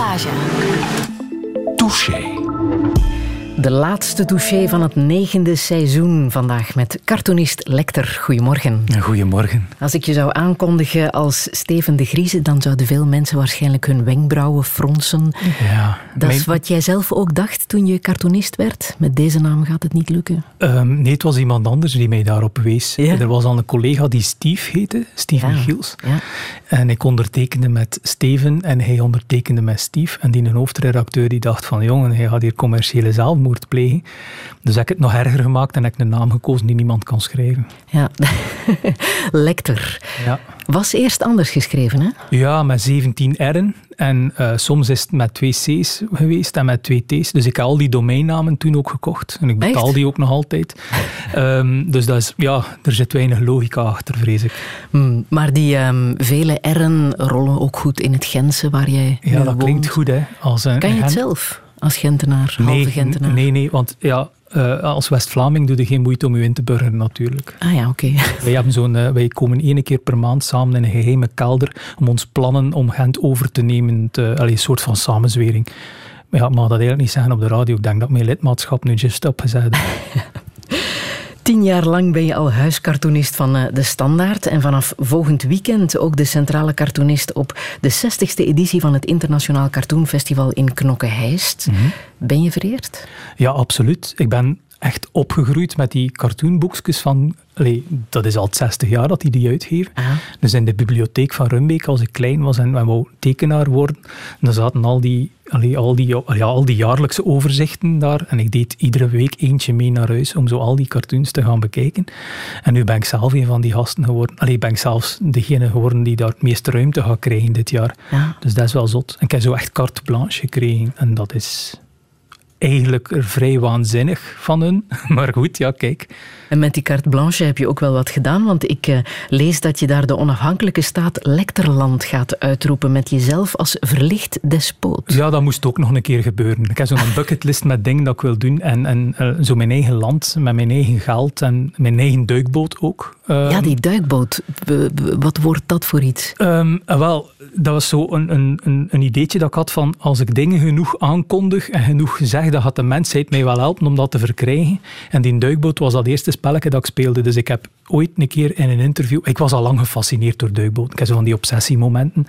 Passage. Touché. De laatste touché van het negende seizoen vandaag met cartoonist Lecter. Goedemorgen. Goedemorgen. Als ik je zou aankondigen als Steven de Grieze, dan zouden veel mensen waarschijnlijk hun wenkbrauwen fronsen. Ja, Dat is wat jij zelf ook dacht toen je cartoonist werd. Met deze naam gaat het niet lukken. Ehm, nee, het was iemand anders die mij daarop wees. Ja? Er was al een collega die Steve heette, Steven Ja. Giels. Ja. En ik ondertekende met Steven en hij ondertekende met Steve. En die een hoofdredacteur die dacht van, jongen, hij gaat hier commerciële zelfmoord plegen. Dus heb ik het nog erger gemaakt en heb ik een naam gekozen die niemand kan schrijven. ja. Lecter. Ja. Was eerst anders geschreven, hè? Ja, met 17 R'en. En eh, soms is het met twee C's geweest en met twee T's. Dus ik heb al die domeinnamen toen ook gekocht. En ik betaal Echt? die ook nog altijd. Ehm, dus dat is, ja, er zit weinig logica achter, vrees ik. Hmm, Maar die ehm, vele R'en rollen ook goed in het Gentse waar jij Ja, dat klinkt goed, hè. Als een, Kan je het zelf als Gentenaar, Nee, halve Gentenaar? nee, nee, want ja, eh, als West-Vlaming doe je geen moeite om je in te burgeren, natuurlijk. Ah ja, oké. Wij, hebben zo'n, eh, wij komen één keer per maand samen in een geheime kelder om ons plannen om Gent over te nemen. Te, allee, een soort van samenzwering. Maar ja, ik mag dat eigenlijk niet zeggen op de radio. Ik denk dat mijn lidmaatschap nu juist opgezet is. Tien jaar lang ben je al huiscartoonist van eh, De Standaard. En vanaf volgend weekend ook de centrale cartoonist op de 60ste editie van het Internationaal Cartoonfestival in Knokke-Heist. Mhm. Ben je vereerd? Ja, absoluut. Ik ben echt opgegroeid met die cartoonboekjes van... Allee, dat is al 60 jaar dat die die uitgeven. Ah. Dus in de bibliotheek van Rumbeek, als ik klein was en, en wou tekenaar worden, dan zaten al die, allee, al, die, ja, al die jaarlijkse overzichten daar. En ik deed iedere week eentje mee naar huis om zo al die cartoons te gaan bekijken. En nu ben ik zelf een van die gasten geworden. Allee, ben ik zelfs degene geworden die daar het meeste ruimte gaat krijgen dit jaar. Ja. Dus dat is wel zot. En ik heb zo echt carte blanche gekregen. En dat is eigenlijk vrij waanzinnig van hun. Maar goed, ja, kijk. En met die carte blanche heb je ook wel wat gedaan, want ik eh, lees dat je daar de onafhankelijke staat Lecterland gaat uitroepen met jezelf als verlicht despoot. Ja, dat moest ook nog een keer gebeuren. Ik heb zo'n bucketlist met dingen dat ik wil doen. En, en eh, zo mijn eigen land, met mijn eigen geld en mijn eigen duikboot ook. Ja, die duikboot, wat wordt dat voor iets? Ehm, eh, wel, dat was zo een, een, een ideetje dat ik had van als ik dingen genoeg aankondig en genoeg zeg, dan gaat de mensheid mij wel helpen om dat te verkrijgen. En die duikboot was dat eerste spelletje dat ik speelde. Dus ik heb ooit een keer in een interview... Ik was al lang gefascineerd door duikboten. Ik heb zo van die obsessiemomenten.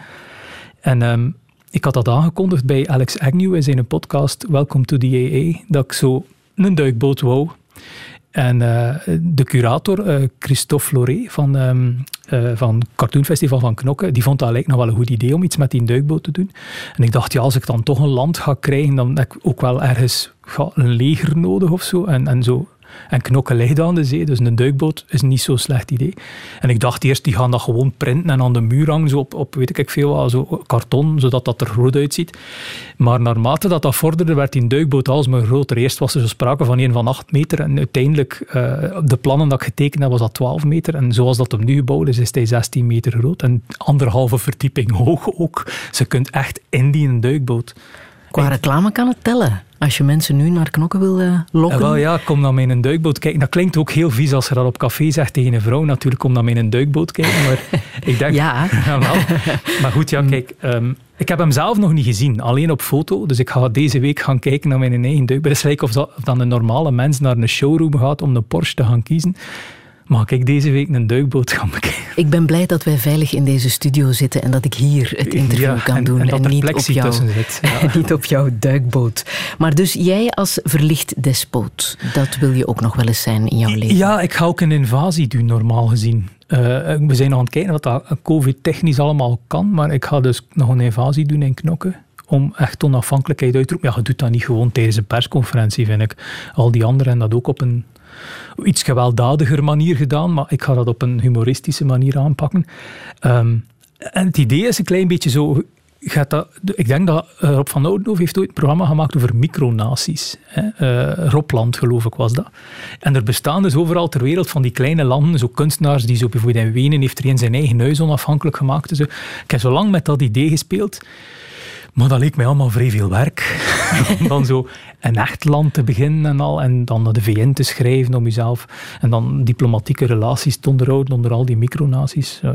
En ehm, ik had dat aangekondigd bij Alex Agnew in zijn podcast Welcome to the AA, dat ik zo een duikboot wou. En eh, de curator, eh, Christophe Floré van, ehm eh, van Cartoon Festival van Knokke, die vond dat eigenlijk nog wel een goed idee om iets met die duikboot te doen. En ik dacht, ja, als ik dan toch een land ga krijgen, dan heb ik ook wel ergens een leger nodig of zo. En, en zo. En Knokke ligt aan de zee, dus een duikboot is niet zo'n slecht idee. En ik dacht eerst, die gaan dat gewoon printen en aan de muur hangen, zo op, op weet ik veel wat, zo karton, zodat dat er groot uitziet. Maar naarmate dat dat vorderde, werd die duikboot alsmaar groter. Eerst was er zo sprake van een van 8 meter en uiteindelijk, eh, de plannen dat ik getekend heb, was dat 12 meter. En zoals dat hem nu gebouwd is, is hij 16 meter groot en anderhalve verdieping hoog ook. Ze kunt echt in die duikboot. Qua reclame kan het tellen. Als je mensen nu naar knokken wil eh, lokken. En wel ja, kom dan met een duikboot kijken. Dat klinkt ook heel vies als je dat op café zegt tegen een vrouw. Natuurlijk, kom dan met een duikboot kijken. Maar ik denk... Ja. wel. Maar goed, ja, kijk. ehm, ik heb hem zelf nog niet gezien. Alleen op foto. Dus ik ga deze week gaan kijken naar mijn eigen duikboot. Het is gelijk of, dat, of dan een normale mens naar een showroom gaat om een Porsche te gaan kiezen. Mag ik deze week een duikboot gaan bekijken? Ik ben blij dat wij veilig in deze studio zitten en dat ik hier het interview Ja, kan en- doen en dat niet, op jou, zit, ja. niet op jouw duikboot. Maar dus jij als verlicht despoot, dat wil je ook nog wel eens zijn in jouw leven. Ja, ik ga ook een invasie doen, normaal gezien. Eh, we zijn nog aan het kijken wat dat COVID-technisch allemaal kan, maar ik ga dus nog een invasie doen in Knokken. Om echt onafhankelijkheid uit te roepen. Ja, je doet dat niet gewoon tijdens een persconferentie, vind ik. Al die anderen hebben dat ook op een iets gewelddadiger manier gedaan, maar ik ga dat op een humoristische manier aanpakken. Ehm, en het idee is een klein beetje zo. Gaat dat, ik denk dat eh, Rob van Oudenhoven heeft ooit een programma gemaakt over micronaties. Hè? Eh, Robland, geloof ik, was dat. En er bestaan dus overal ter wereld van die kleine landen, zo kunstenaars die zo bijvoorbeeld in Wenen heeft er een zijn eigen huis onafhankelijk gemaakt. Ik heb zo lang met dat idee gespeeld. Maar dat leek mij allemaal vrij veel werk. om dan zo een echt land te beginnen en al. En dan naar de VN te schrijven om jezelf. En dan diplomatieke relaties te onderhouden onder al die micronaties. eh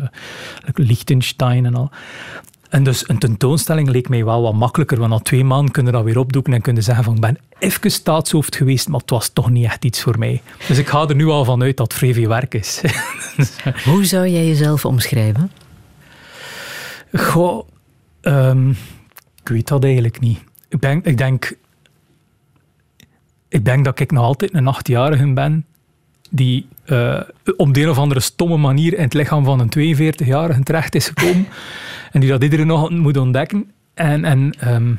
Liechtenstein en al. En dus een tentoonstelling leek mij wel wat makkelijker, want na twee maanden kunnen dat weer opdoeken en kunnen zeggen van ik ben even staatshoofd geweest, maar het was toch niet echt iets voor mij. Dus ik ga er nu al van uit dat het vrij veel werk is. Hoe zou jij jezelf omschrijven? Goh, um, ik weet dat eigenlijk niet. Ik denk, ik denk, ik denk dat ik nog altijd een achtjarige ben die uh, op de een of andere stomme manier in het lichaam van een 42-jarige terecht is gekomen en die dat iedereen nog moet ontdekken. En, en um,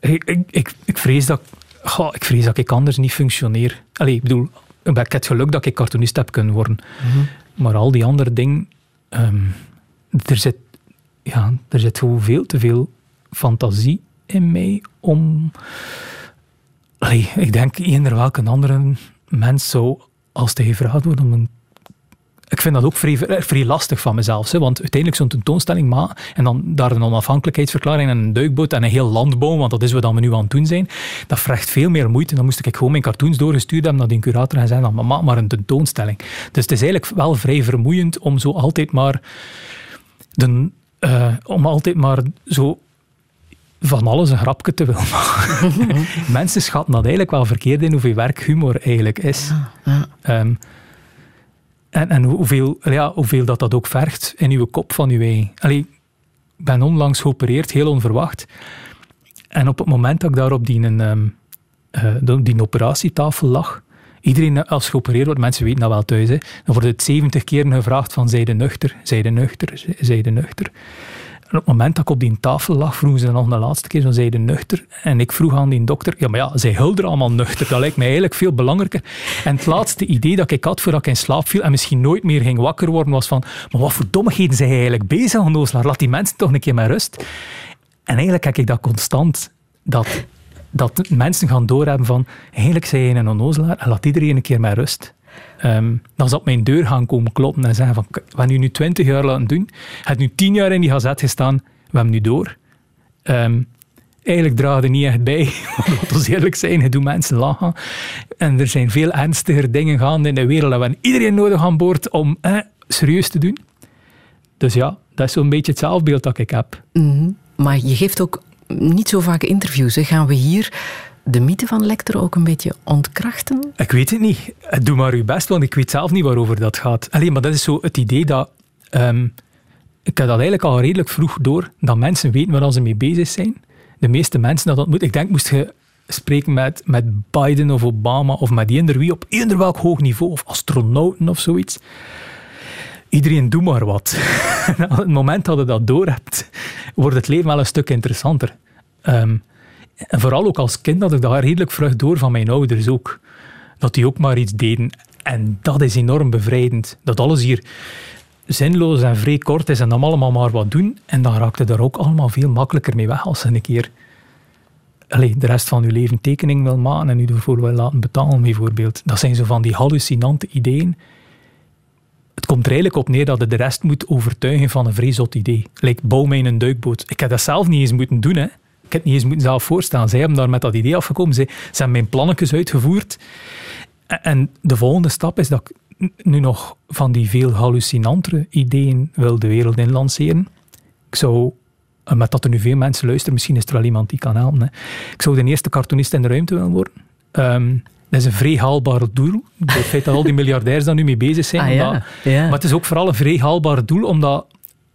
ik, ik, ik, vrees dat, goh, ik vrees dat ik anders niet functioneer. Allee, ik bedoel, ik heb het geluk dat ik cartoonist heb kunnen worden. Mm -hmm. Maar al die andere dingen, um, er zit, ja, er zit gewoon veel te veel fantasie in mij om... Ik denk eender welke andere mens zou, als hij gevraagd wordt om een ik vind dat ook vrij, vrij lastig van mezelf. Hè, want uiteindelijk zo'n tentoonstelling maken en dan daar een onafhankelijkheidsverklaring en een duikboot en een heel land bouwen, want dat is wat we nu aan het doen zijn, dat vraagt veel meer moeite. Dan moest ik gewoon mijn cartoons doorgestuurd hebben naar die curator en zeggen, maak maar een tentoonstelling. Dus het is eigenlijk wel vrij vermoeiend om zo altijd maar de, uh, om altijd maar zo van alles een grapje te willen maken. Mensen schatten dat eigenlijk wel verkeerd in hoeveel werk humor eigenlijk is. Ja, ja. Um, en, en hoeveel, ja, hoeveel dat, dat ook vergt in uw kop van uw eigen. Allee, ik ben onlangs geopereerd, heel onverwacht. En op het moment dat ik daar op die, um, uh, die operatietafel lag, iedereen als geopereerd wordt, mensen weten dat wel thuis, hè, dan wordt het 70 keer gevraagd van zijde nuchter, zijde nuchter, zijde nuchter. Op het moment dat ik op die tafel lag, vroegen ze nog de laatste keer, zo zei de nuchter. En ik vroeg aan die dokter, ja, maar ja, zij hulden allemaal nuchter. Dat lijkt mij eigenlijk veel belangrijker. En het laatste idee dat ik had voordat ik in slaap viel en misschien nooit meer ging wakker worden, was van, maar wat voor dommigheden zijn eigenlijk bezig? Laat die mensen toch een keer met rust. En eigenlijk heb ik dat constant, dat, dat mensen gaan doorhebben van, eigenlijk zijn je een onnozelaar en laat iedereen een keer met rust. Um, dan zal op mijn deur gaan komen kloppen en zeggen van, we hebben nu nu twintig jaar laten doen, het nu tien jaar in die gazet gestaan, we hebben nu door. Um, eigenlijk draagt er niet echt bij, laten we eerlijk zijn, het doet mensen lachen. En er zijn veel ernstiger dingen gaande in de wereld en we hebben iedereen nodig aan boord om eh, serieus te doen. Dus ja, dat is zo'n beetje het zelfbeeld dat ik heb. Mhm. Maar je geeft ook niet zo vaak interviews. Hè. Gaan we hier de mythe van Lecter ook een beetje ontkrachten? Ik weet het niet. Doe maar uw best, want ik weet zelf niet waarover dat gaat. Alleen, maar dat is zo het idee dat... Um, ik heb dat eigenlijk al redelijk vroeg door, dat mensen weten waar ze mee bezig zijn. De meeste mensen dat ontmoet... Ik denk, moest je spreken met, met Biden of Obama of met eender wie op eender welk hoog niveau, of astronauten of zoiets. Iedereen doet maar wat. Op het moment dat je dat door hebt, wordt het leven wel een stuk interessanter. Um, en vooral ook als kind had ik daar redelijk vrucht door van mijn ouders ook. Dat die ook maar iets deden. En dat is enorm bevrijdend. Dat alles hier zinloos en vrij kort is en dan allemaal maar wat doen. En dan raakte er ook allemaal veel makkelijker mee weg als ze een keer allez, de rest van je leven tekening wil maken en u ervoor wil laten betalen, bijvoorbeeld. Dat zijn zo van die hallucinante ideeën. Het komt er eigenlijk op neer dat je de rest moet overtuigen van een vrij idee. Like, bouw mij een duikboot. Ik heb dat zelf niet eens moeten doen, hè. Ik heb het niet eens moeten zelf voorstellen. Zij hebben daar met dat idee afgekomen. Ze, ze hebben mijn plannetjes uitgevoerd. En de volgende stap is dat ik nu nog van die veel hallucinantere ideeën wil de wereld in lanceren. Ik zou, met dat er nu veel mensen luisteren, misschien is er wel iemand die kan helpen. Hè. Ik zou de eerste cartoonist in de ruimte willen worden. Um, dat is een vrij haalbaar doel. Het feit dat al die miljardairs daar nu mee bezig zijn. Ah, ja. Ja. Maar het is ook vooral een vrij haalbaar doel, omdat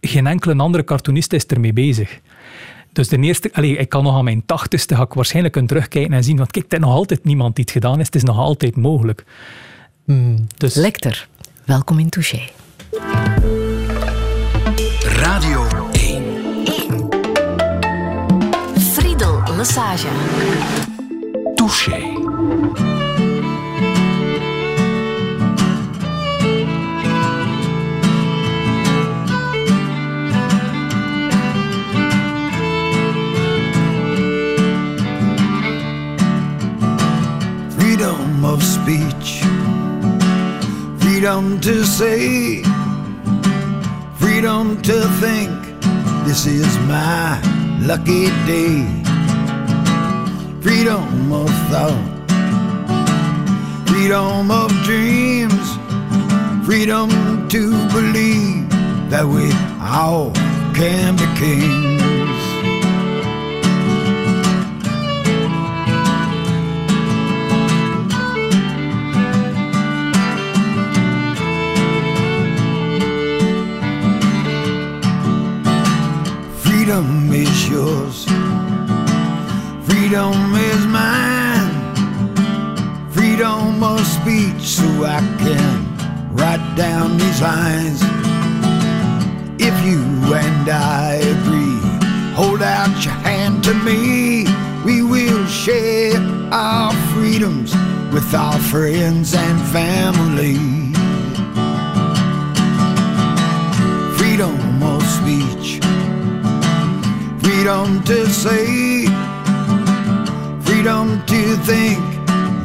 geen enkele andere cartoonist is ermee bezig. Dus de eerste, allez, ik kan nog aan mijn tachtigste ga ik waarschijnlijk kunnen terugkijken en zien, want kijk, er is nog altijd niemand die het gedaan is. Het is nog altijd mogelijk. Dus... Lecter, welkom in Touché. Radio 1. 1. Friedel Lassage. Touché. Of speech, freedom to say, freedom to think. This is my lucky day, freedom of thought, freedom of dreams, freedom to believe that we all can be kings. Freedom is yours. Freedom is mine. Freedom of speech so I can write down these lines. If you and I agree, hold out your hand to me. We will share our freedoms with our friends and family. Freedom to say, freedom to think.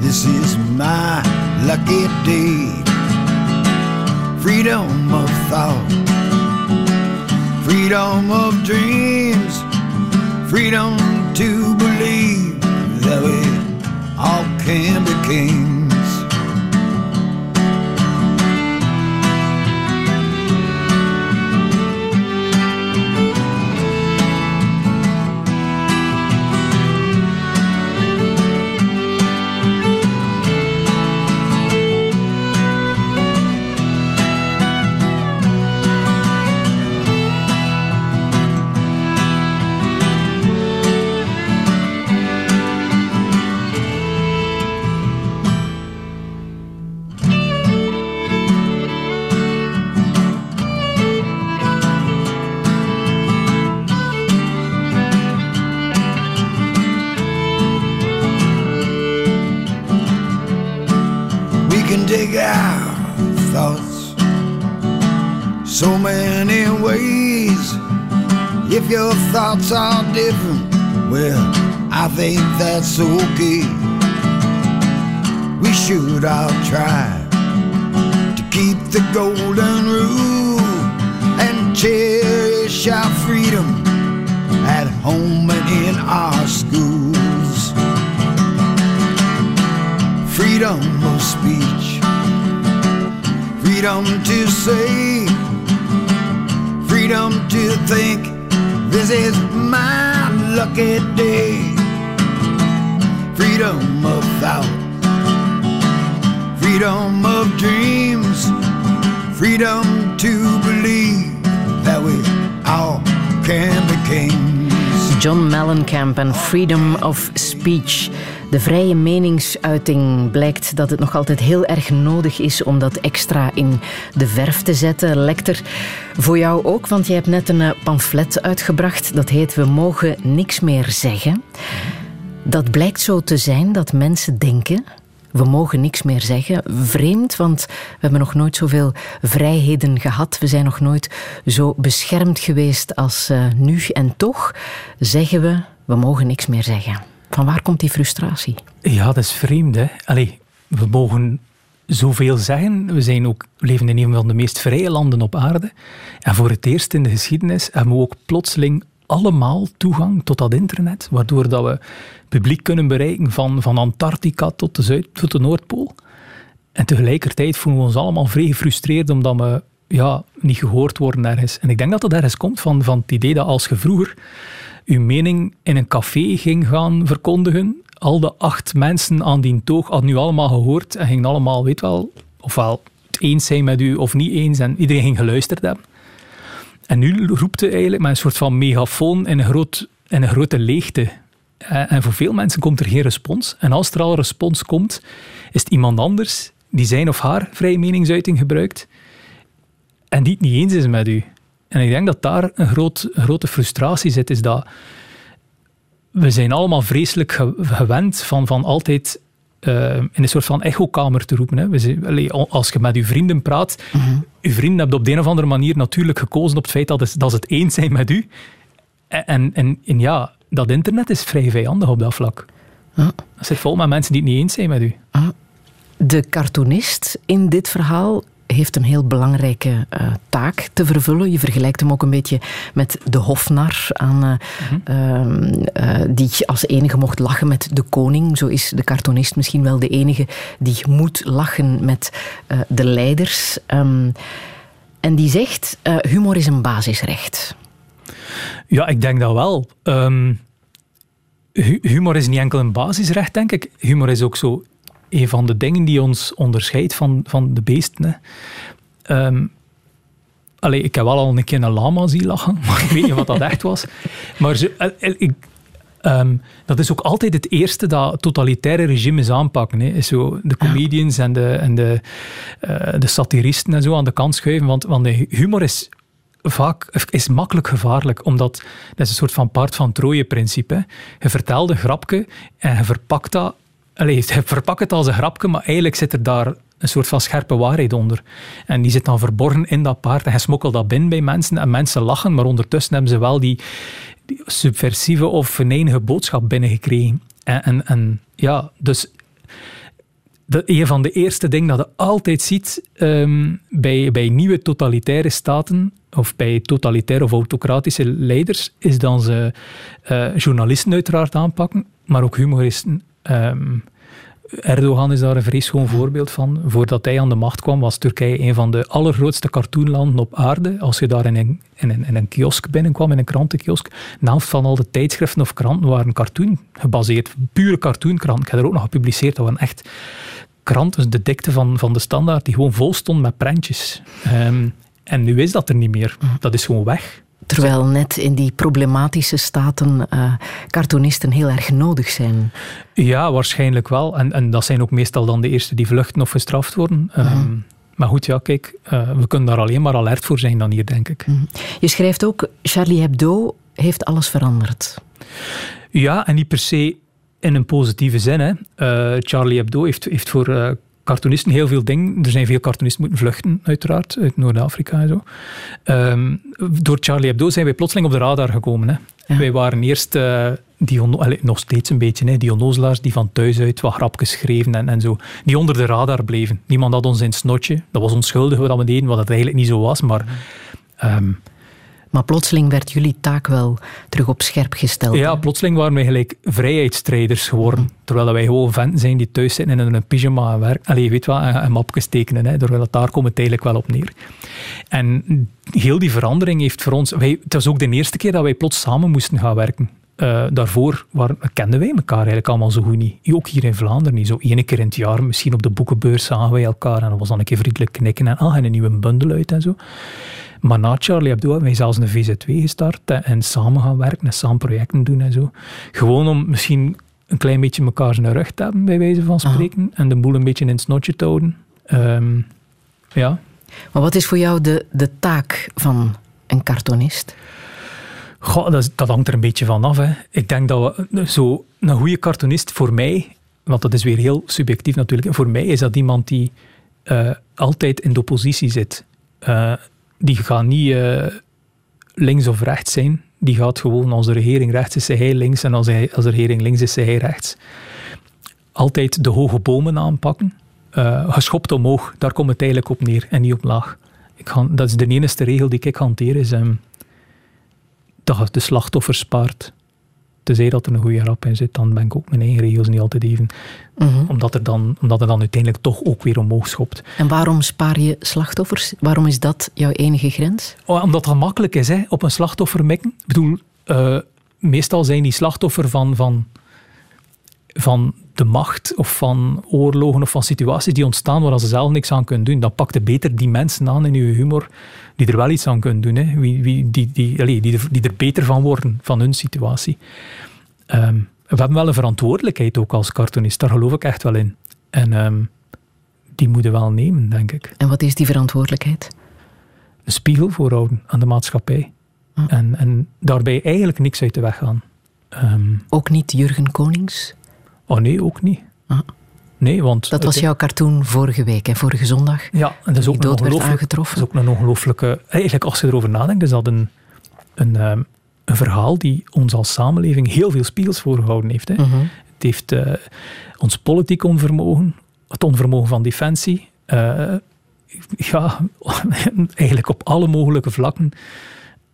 This is my lucky day. Freedom of thought freedom of dreams, freedom to believe that we all can be kings. That's okay. We should all try to keep the golden rule and cherish our freedom at home and in our schools. Freedom of speech, freedom to say freedom to think this is my lucky day. Freedom of dreams, freedom to believe that we all can be kings. John Mellencamp en Freedom of Speech. De vrije meningsuiting blijkt dat het nog altijd heel erg nodig is om dat extra in de verf te zetten. Lecter, voor jou ook, want je hebt net een eh, pamflet uitgebracht. Dat heet We mogen niks meer zeggen. Dat blijkt zo te zijn dat mensen denken we mogen niks meer zeggen. Vreemd, want we hebben nog nooit zoveel vrijheden gehad. We zijn nog nooit zo beschermd geweest als uh, nu. En toch zeggen we, we mogen niks meer zeggen. Van waar komt die frustratie? Ja, dat is vreemd. Hè? Allee, we mogen zoveel zeggen. We, zijn ook, leven in een van de meest vrije landen op aarde. En voor het eerst in de geschiedenis hebben we ook plotseling allemaal toegang tot dat internet, waardoor dat we publiek kunnen bereiken van, van Antarctica tot de, Zuid, tot de Noordpool. En tegelijkertijd voelen we ons allemaal vrij gefrustreerd omdat we ja, niet gehoord worden ergens. En ik denk dat dat ergens komt van, van het idee dat als je vroeger uw mening in een café ging gaan verkondigen. Al de acht mensen aan die toog hadden u allemaal gehoord en gingen allemaal, weet wel, ofwel het eens zijn met u of niet eens en iedereen ging geluisterd hebben. En nu roept u eigenlijk met een soort van megafoon in een, groot, in een grote leegte. Eh, en voor veel mensen komt er geen respons. En als er al respons komt, is het iemand anders die zijn of haar vrije meningsuiting gebruikt en die het niet eens is met u. En ik denk dat daar een, groot, grote frustratie zit, is dat we zijn allemaal vreselijk gewend van, van altijd uh, in een soort van echokamer te roepen. Hè. We zijn, als je met je vrienden praat, mm je vrienden hebben op de een of andere manier natuurlijk gekozen op het feit dat, dat ze het eens zijn met u. En, en, en ja, dat internet is vrij vijandig op dat vlak. Ja. Dat zit vol met mensen die het niet eens zijn met u. De cartoonist in dit verhaal heeft een heel belangrijke uh, taak te vervullen. Je vergelijkt hem ook een beetje met de hofnar, aan, uh, uh, die als enige mocht lachen met de koning. Zo is de cartoonist misschien wel de enige die moet lachen met de leiders. Um, en die zegt, humor is een basisrecht. Ja, ik denk dat wel. Ehm, humor is niet enkel een basisrecht, denk ik. Humor is ook zo een van de dingen die ons onderscheidt van, van de beesten. Um, allee, ik heb wel al een keer een lama zien lachen, maar ik weet niet wat dat echt was. Maar zo, eh, eh, ik, um, dat is ook altijd het eerste dat totalitaire regimes aanpakken. Hè. Is zo de comedians en, de, en de, uh, de satiristen en zo aan de kant schuiven. Want, want de humor is vaak is makkelijk gevaarlijk, omdat dat is een soort van paard van Troje-principe. Je vertelt een grapje en je verpakt dat... Allez, je verpakt het als een grapje, maar eigenlijk zit er daar een soort van scherpe waarheid onder. En die zit dan verborgen in dat paard en je smokkelt dat binnen bij mensen en mensen lachen, maar ondertussen hebben ze wel die, subversieve of venijnige boodschap binnengekregen. En, en, ja, dus de, een van de eerste dingen dat je altijd ziet ehm, bij, bij nieuwe totalitaire staten, of bij totalitaire of autocratische leiders, is dat ze uh, journalisten uiteraard aanpakken, maar ook humoristen. Um, Erdogan is daar een vrees schoon voorbeeld van. Voordat hij aan de macht kwam, was Turkije een van de allergrootste cartoonlanden op aarde. Als je daar in een, in een, in een kiosk binnenkwam, in een krantenkiosk, naast van al de tijdschriften of kranten waren cartoon gebaseerd. Pure cartoonkranten. Ik heb er ook nog gepubliceerd. Dat waren echt kranten, dus de dikte van, van de standaard, die gewoon vol stond met prentjes. Um, en nu is dat er niet meer. Dat is gewoon weg. Terwijl net in die problematische staten uh, cartoonisten heel erg nodig zijn. Ja, waarschijnlijk wel. En, en dat zijn ook meestal dan de eerste die vluchten of gestraft worden. Mhm. Ehm, maar goed, ja, kijk, uh, we kunnen daar alleen maar alert voor zijn dan hier, denk ik. Mhm. Je schrijft ook, Charlie Hebdo heeft alles veranderd. Ja, en niet per se in een positieve zin. Hè. Uh, Charlie Hebdo heeft, heeft voor cartoonisten heel veel dingen. Er zijn veel cartoonisten moeten vluchten, uiteraard, uit Noord-Afrika en zo. Um, door Charlie Hebdo zijn wij plotseling op de radar gekomen. Hè. Wij waren eerst uh, die nog steeds een beetje, hè, die onnozelaars die van thuis uit wat grapjes schreven en, en zo. Die onder de radar bleven. Niemand had ons in het snotje. Dat was onschuldig wat we deden, wat het eigenlijk niet zo was. Maar um, maar plotseling werd jullie taak wel terug op scherp gesteld. Ja, plotseling waren wij gelijk vrijheidsstrijders geworden. Terwijl wij gewoon venten zijn die thuis zitten in een pyjama en werken. Allee, weet wat, en mapjes tekenen. Hè. Het daar komt het eigenlijk wel op neer. En heel die verandering heeft voor ons... Wij, het was ook de eerste keer dat wij plots samen moesten gaan werken. Uh, daarvoor waren, kenden wij elkaar eigenlijk allemaal zo goed niet. Ook hier in Vlaanderen niet. Zo één keer in het jaar, misschien op de boekenbeurs, zagen wij elkaar. En dat was dan een keer vriendelijk knikken. En ah, en een nieuwe bundel uit en zo. Maar na Charlie Hebdo hebben wij zelfs een VZ2 gestart en samen gaan werken en samen projecten doen en zo. Gewoon om misschien een klein beetje elkaar zijn rug te hebben, bij wijze van spreken. En de boel een beetje in het snotje te houden. Ehm, ja. Maar wat is voor jou de, de taak van een cartoonist? Goh, dat, dat, hangt er een beetje van af. Hè. Ik denk dat we, zo, een goede cartoonist voor mij, want dat is weer heel subjectief natuurlijk, voor mij is dat iemand die uh, altijd in de oppositie zit. Uh, die gaat niet uh, links of rechts zijn. Die gaat gewoon, als de regering rechts is, hij links. En als, hij, als de regering links is, hij rechts. Altijd de hoge bomen aanpakken. Uh, geschopt omhoog, daar komt het eigenlijk op neer en niet op laag. Ik dat is de enige regel die ik hanteer, is um, dat de slachtoffer spaart tenzij dat er een goede rap in zit, dan ben ik ook mijn eigen regels niet altijd even. Mhm. omdat, er dan, omdat er dan uiteindelijk toch ook weer omhoog schopt. En waarom spaar je slachtoffers? Waarom is dat jouw enige grens? Oh, omdat het makkelijk is, hè, op een slachtoffer mikken. Ik bedoel, uh, meestal zijn die slachtoffer van, van, van de macht of van oorlogen of van situaties die ontstaan waar ze zelf niks aan kunnen doen. Dan pak je beter die mensen aan in je humor die er wel iets aan kunnen doen. Hè. Wie, wie, die, die, die, er, die er beter van worden, van hun situatie. Um, we hebben wel een verantwoordelijkheid ook als cartoonist, daar geloof ik echt wel in. En um, die moeten we wel nemen, denk ik. En wat is die verantwoordelijkheid? Een spiegel voorhouden aan de maatschappij. Ah. En, en daarbij eigenlijk niks uit de weg gaan. Um, ook niet Jurgen Konings? Oh nee, ook niet. Ah. Nee, want dat was jouw cartoon vorige week, en vorige zondag. Ja, en dat is ook, een aangetroffen. Dat is ook een ongelooflijke. Eigenlijk, als je erover nadenkt, is dat een, een, ehm, een verhaal die ons als samenleving heel veel spiegels voorgehouden heeft. Hè. Mhm. Het heeft uh, ons politiek onvermogen, het onvermogen van defensie. Uh, ja, eigenlijk op alle mogelijke vlakken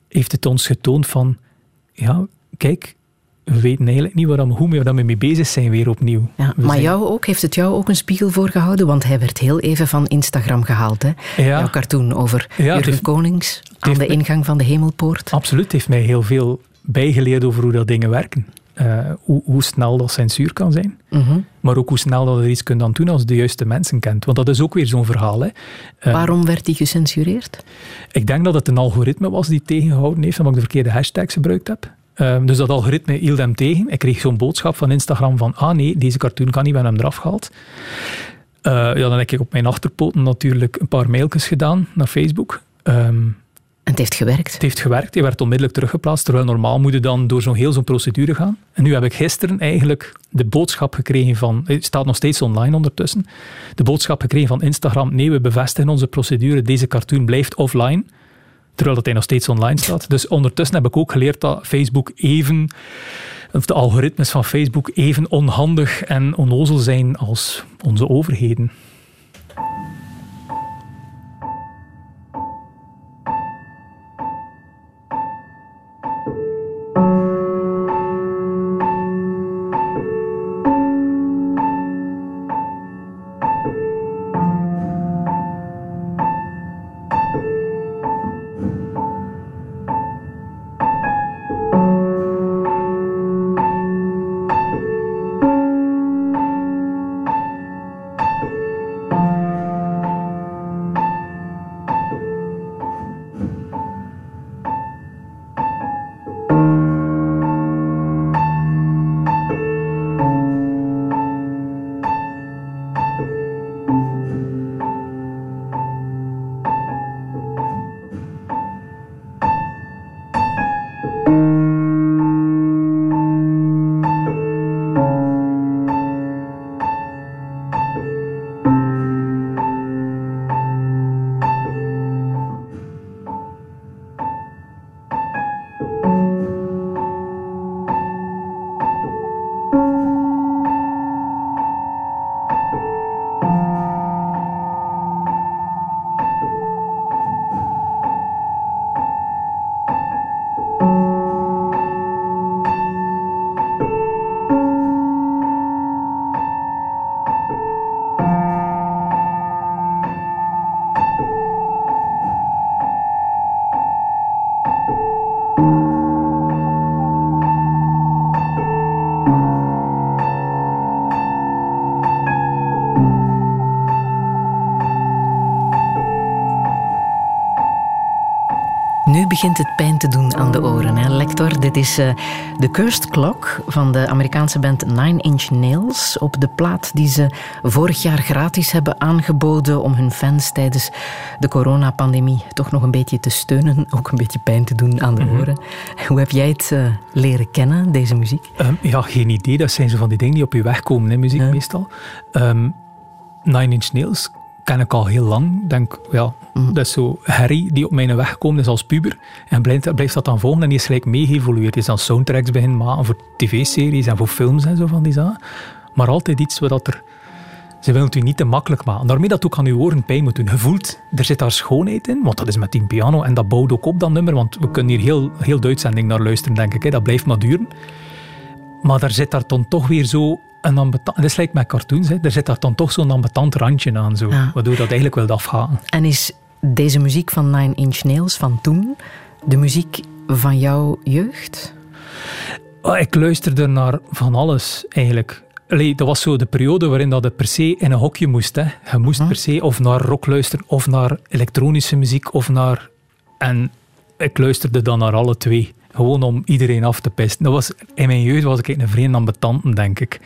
heeft het ons getoond van, ja, kijk, we weten eigenlijk niet waar we, hoe we mee bezig zijn weer opnieuw. Ja, maar jou ook, heeft het jou ook een spiegel voorgehouden? Want hij werd heel even van Instagram gehaald. Hè? Ja. Jouw cartoon over ja, Jurgen Konings. Aan de ingang van de hemelpoort? Absoluut, het heeft mij heel veel bijgeleerd over hoe dat dingen werken. Uh, hoe, hoe, snel dat censuur kan zijn. Mhm. Maar ook hoe snel dat er iets kunt aan doen als je de juiste mensen kent. Want dat is ook weer zo'n verhaal. Hè. Uh, Waarom werd die gecensureerd? Ik denk dat het een algoritme was die tegengehouden heeft, omdat ik de verkeerde hashtags gebruikt heb. Uh, dus dat algoritme hield hem tegen. Ik kreeg zo'n boodschap van Instagram van ah nee, deze cartoon kan niet, we hebben hem eraf gehaald. ja, dan heb ik op mijn achterpoten natuurlijk een paar mailtjes gedaan naar Facebook. Um, en het heeft gewerkt? Het heeft gewerkt. Hij werd onmiddellijk teruggeplaatst, terwijl normaal moet je dan door zo'n heel zo'n procedure gaan. En nu heb ik gisteren eigenlijk de boodschap gekregen van... Het staat nog steeds online ondertussen. De boodschap gekregen van Instagram. Nee, we bevestigen onze procedure. Deze cartoon blijft offline. Terwijl dat hij nog steeds online staat. Dus ondertussen heb ik ook geleerd dat Facebook even... Of de algoritmes van Facebook even onhandig en onnozel zijn als onze overheden. Begint het pijn te doen aan de oren, hè, Lector. Dit is uh, de Cursed Clock van de Amerikaanse band Nine Inch Nails. Op de plaat die ze vorig jaar gratis hebben aangeboden om hun fans tijdens de coronapandemie toch nog een beetje te steunen. Ook een beetje pijn te doen aan de mhm. oren. Hoe heb jij het uh, leren kennen, deze muziek? Um, ja, geen idee. Dat zijn zo van die dingen die op je weg komen, hè, muziek meestal. Um, Nine Inch Nails ken ik al heel lang. Denk, ja, mm. Dat is zo Harry die op mijn weg komt is als puber. En blijft, blijft dat dan volgen en die is gelijk mee geëvolueerd. Is dan soundtracks beginnen maken voor tv-series en voor films en zo van die zaken. Maar altijd iets wat er... Ze willen het u niet te makkelijk maken. Daarmee dat ook aan uw oren pijn moet doen. Je voelt, er zit daar schoonheid in, want dat is met die piano. En dat bouwt ook op, dat nummer. Want we kunnen hier heel, heel de uitzending naar luisteren, denk ik. Hè. Dat blijft maar duren. Maar daar zit daar dan toch weer zo een ambetant... Dat is lijkt met cartoons. Hè. Er zit daar dan toch zo'n ambetant randje aan. Zo, Waardoor dat eigenlijk wil afgaan. En is deze muziek van Nine Inch Nails van toen de muziek van jouw jeugd? Oh, ik luisterde naar van alles eigenlijk. Allee, dat was zo de periode waarin dat het per se in een hokje moest. Hè. Je moest hm. per se of naar rock luisteren, of naar elektronische muziek, of naar... En ik luisterde dan naar alle twee. Gewoon om iedereen af te pesten. Dat was, in mijn jeugd was ik een vreemd ambetant, denk ik.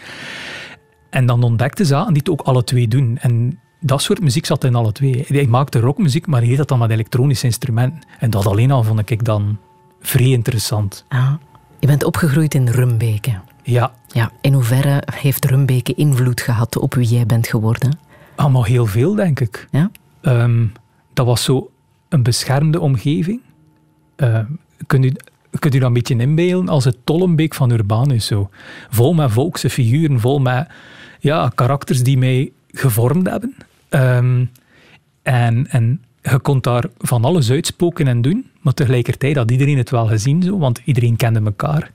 En dan ontdekte ze die het ook alle twee doen. En dat soort muziek zat in alle twee. Ik maakte rockmuziek, maar deed dat dan met elektronische instrumenten. En dat alleen al vond ik dan vrij interessant. Ah, je bent opgegroeid in Rumbeke. Ja. ja. In hoeverre heeft Rumbeke invloed gehad op wie jij bent geworden? Allemaal heel veel, denk ik. Ja? Ehm, dat was zo een beschermde omgeving. Uh, kun je, kunt u dat een beetje inbeelden als het Tollenbeek van Urbanus. Zo. Vol met volkse figuren, vol met ja, karakters die mij gevormd hebben. Ehm, en, en je kon daar van alles uitspoken en doen, maar tegelijkertijd had iedereen het wel gezien, zo, want iedereen kende elkaar.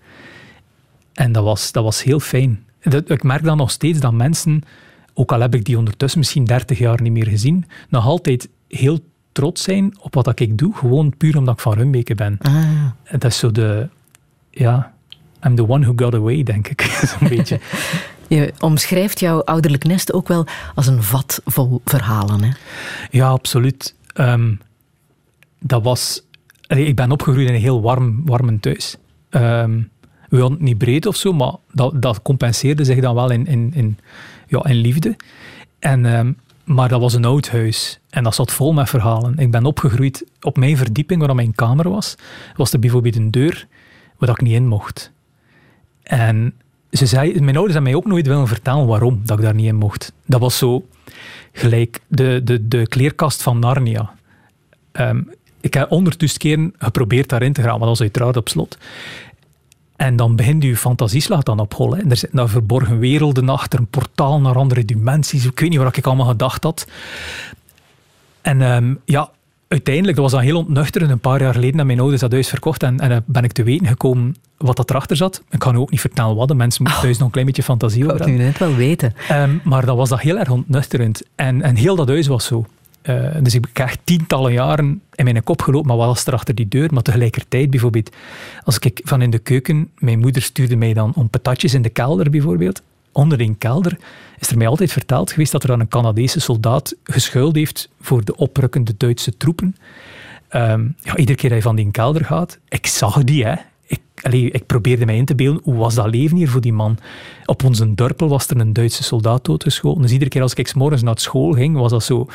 En dat was, dat was heel fijn. Dat, ik merk dan nog steeds dat mensen, ook al heb ik die ondertussen misschien 30 jaar niet meer gezien, nog altijd heel trots zijn op wat ik doe, gewoon puur omdat ik van Rumbeke ben. Ah. Dat is zo de, ja, I'm the one who got away, denk ik, zo'n beetje. Je omschrijft jouw ouderlijk nest ook wel als een vat vol verhalen, hè? Ja, absoluut. Um, dat was... ik ben opgegroeid in een heel warm, warm thuis. Um, we hadden het niet breed of zo, maar dat, dat compenseerde zich dan wel in, in, in, ja, in liefde. En, um, maar dat was een oud huis en dat zat vol met verhalen. Ik ben opgegroeid op mijn verdieping, waar mijn kamer was, was er bijvoorbeeld een deur waar ik niet in mocht. En ze zei, mijn ouders hebben mij ook nooit willen vertellen waarom dat ik daar niet in mocht. Dat was zo gelijk de, de, de kleerkast van Narnia. Um, ik heb honderdduizend keren geprobeerd daarin te gaan, maar dat was uiteraard op slot. En dan begint je fantasieslaat dan op hol. En er zitten daar verborgen werelden achter, een portaal naar andere dimensies. Ik weet niet wat ik allemaal gedacht had. En um, ja, uiteindelijk, dat was dan heel ontnuchterend. Een paar jaar geleden heb mijn ouders dat huis verkocht en, en ben ik te weten gekomen wat dat erachter zat. Ik kan ook niet vertellen wat, de mensen moeten oh. thuis nog een klein beetje fantasie over hebben. Ik nu net wel weten. Um, maar dat was dat heel erg ontnuchterend. En, en heel dat huis was zo. Uh, dus ik echt tientallen jaren in mijn kop gelopen, maar wat was er achter die deur? Maar tegelijkertijd bijvoorbeeld, als ik van in de keuken, mijn moeder stuurde mij dan om patatjes in de kelder bijvoorbeeld, onder in kelder, is er mij altijd verteld geweest dat er dan een Canadese soldaat geschuild heeft voor de oprukkende Duitse troepen. Um, ja, iedere keer dat je van die kelder gaat, ik zag die, hè. Ik, ik probeerde mij in te beelden, hoe was dat leven hier voor die man? Op onze dorpel was er een Duitse soldaat doodgeschoten. Dus iedere keer als ik s morgens naar school ging, was dat zo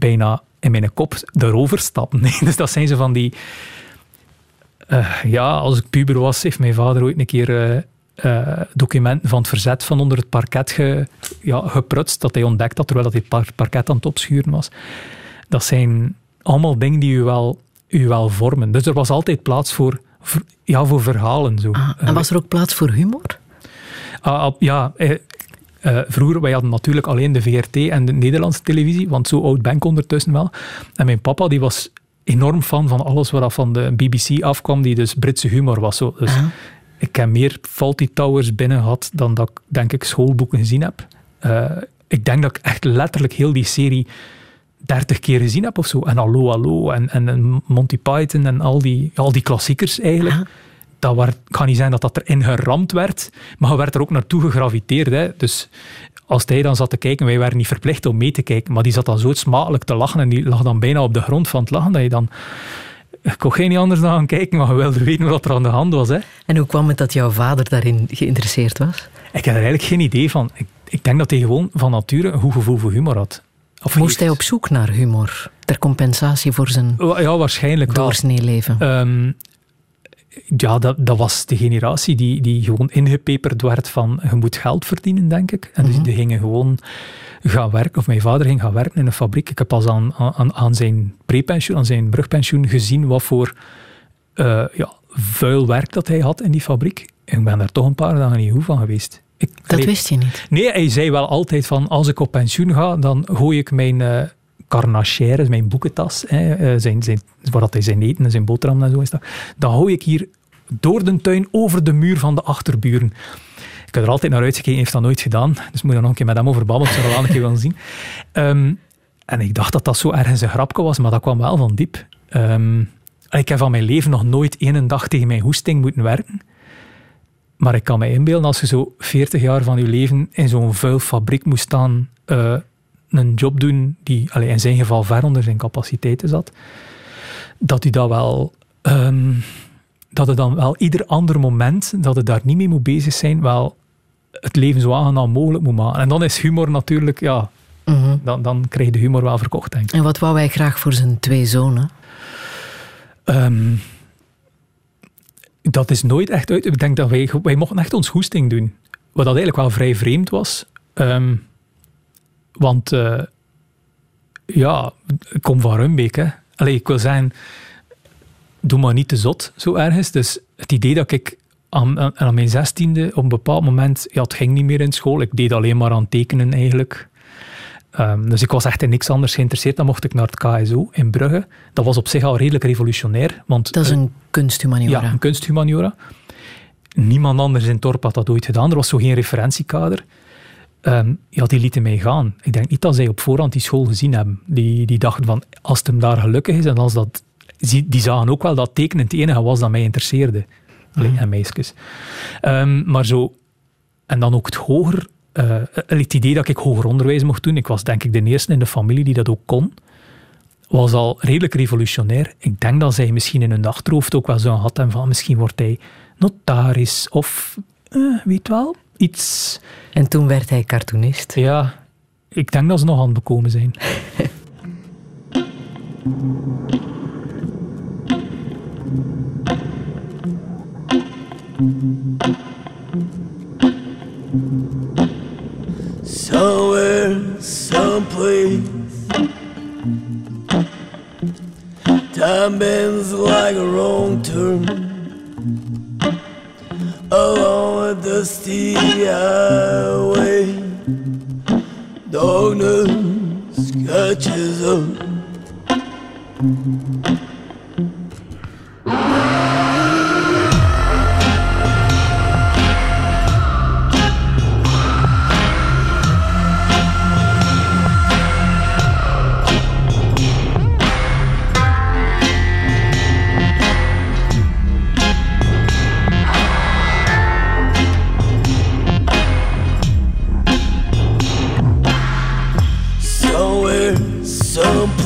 bijna in mijn kop erover stappen. Dus dat zijn ze van die... Uh, ja, als ik puber was, heeft mijn vader ooit een keer uh, uh, documenten van het verzet van onder het parket ge, ja, geprutst, dat hij ontdekt had terwijl hij het parket aan het opschuren was. Dat zijn allemaal dingen die u wel, u wel vormen. Dus er was altijd plaats voor, ja, voor verhalen. Zo. Ah, en was er ook plaats voor humor? Uh, ja, uh, vroeger, wij hadden natuurlijk alleen de VRT en de Nederlandse televisie, want zo oud ben ik ondertussen wel. En mijn papa die was enorm fan van alles wat van de BBC afkwam, die dus Britse humor was. Zo. Dus ik heb meer Faulty Towers binnen gehad dan dat ik, denk ik, schoolboeken gezien heb. Uh, ik denk dat ik echt letterlijk heel die serie dertig keer gezien heb of zo. En Hallo Hallo en, en, Monty Python en al die, al die klassiekers eigenlijk dat waar, kan niet zijn dat dat erin geramd werd, maar werd er ook naartoe gegraviteerd. Hè. Dus als hij dan zat te kijken, wij waren niet verplicht om mee te kijken, maar die zat dan zo smakelijk te lachen en die lag dan bijna op de grond van het lachen, dat je dan... Ik kon geen anders naar gaan kijken, maar je wilde weten wat er aan de hand was. Hè. En hoe kwam het dat jouw vader daarin geïnteresseerd was? Ik had er eigenlijk geen idee van. Ik, ik denk dat hij gewoon van nature een goed gevoel voor humor had. Of Moest hij op zoek naar humor? Ter compensatie voor zijn ja, waarschijnlijk doorsnee leven? Um, ja, dat, dat was de generatie die, die gewoon ingepeperd werd van je moet geld verdienen, denk ik. En dus mhm. die gingen gewoon gaan werken, of mijn vader ging gaan werken in een fabriek. Ik heb pas aan, aan, aan zijn prepensioen, aan zijn brugpensioen gezien wat voor uh, ja, vuil werk dat hij had in die fabriek. En ik ben daar toch een paar dagen niet goed van geweest. Ik, dat wist je niet? Nee, hij zei wel altijd van als ik op pensioen ga, dan gooi ik mijn... Uh, carnachaire, mijn boekentas, hè, eh, zijn, zijn, waar hij zijn eten en zijn boterham en zo is dat, dan hou ik hier door de tuin over de muur van de achterburen. Ik heb er altijd naar uitgekeken, heeft dat nooit gedaan. Dus moet je nog een keer met hem over babbelen, zou wel een keer willen zien. Um, en ik dacht dat dat zo ergens een grapje was, maar dat kwam wel van diep. Um, ik heb van mijn leven nog nooit één dag tegen mijn hoesting moeten werken. Maar ik kan me inbeelden, als je zo 40 jaar van je leven in zo'n vuil fabriek moest staan, uh, een job doen die allez, in zijn geval ver onder zijn capaciteiten zat, dat hij dat wel... Um, dat het dan wel ieder ander moment dat het daar niet mee moet bezig zijn, wel het leven zo aangenaam mogelijk moet maken. En dan is humor natuurlijk, ja, mhm. dan, dan krijg je de humor wel verkocht, denk ik. En wat wou wij graag voor zijn twee zonen? Um, dat is nooit echt uit. Ik denk dat wij, wij mochten echt ons hoesting doen. Wat dat eigenlijk wel vrij vreemd was. Um, want uh, ja, ik kom van Rumbeek. Hè. Allee, ik wil zeggen, doe maar niet te zot, zo ergens. Dus het idee dat ik aan, aan, mijn zestiende op een bepaald moment, ja, het ging niet meer in school. Ik deed alleen maar aan tekenen eigenlijk. Um, dus ik was echt in niks anders geïnteresseerd. Dan mocht ik naar het KSO in Brugge. Dat was op zich al redelijk revolutionair. Want, dat is een uh, kunsthumaniora. Ja, een kunsthumaniora. Niemand anders in het dorp had dat ooit gedaan. Er was zo geen referentiekader. Um, ja, die lieten mij gaan. Ik denk niet dat zij op voorhand die school gezien hebben. Die, die dachten van, als het hem daar gelukkig is en als dat... Die zagen ook wel dat tekenen het enige was dat mij interesseerde. Alleen en meisjes. Um, maar zo... En dan ook het hoger... Uh, het idee dat ik hoger onderwijs mocht doen. Ik was denk ik de eerste in de familie die dat ook kon. Was al redelijk revolutionair. Ik denk dat zij misschien in hun achterhoofd ook wel zo hadden van misschien wordt hij notaris of... Uh, weet wel, iets... En toen werd hij cartoonist. Ja, ik denk dat ze nog aan het bekomen zijn. Somewhere, someplace Time bends like a wrong turn along a dusty highway. Darkness catches up.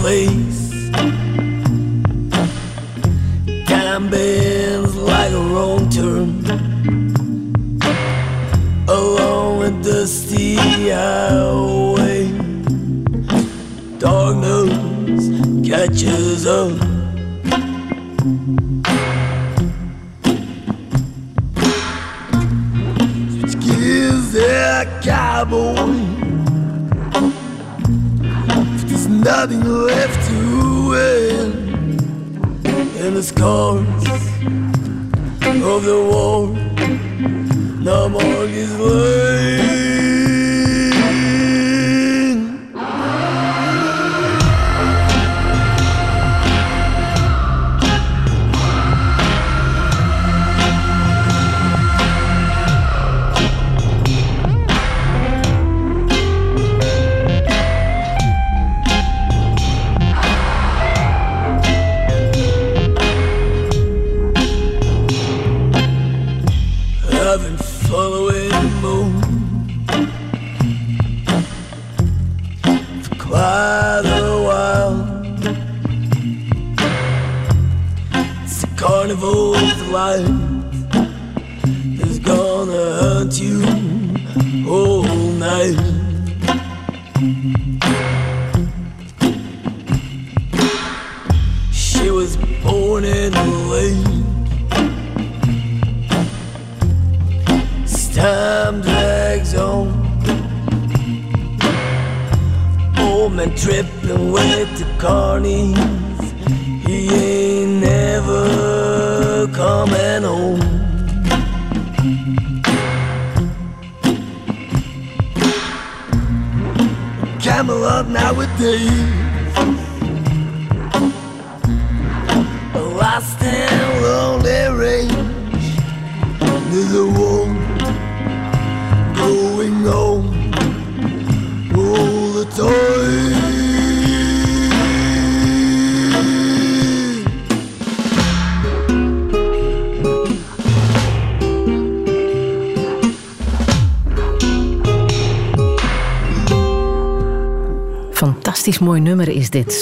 place. Time bends like a wrong turn along a dusty highway. Darkness catches up. Switch gears, cowboy. nothing left to win in the scars of the war. No more is left.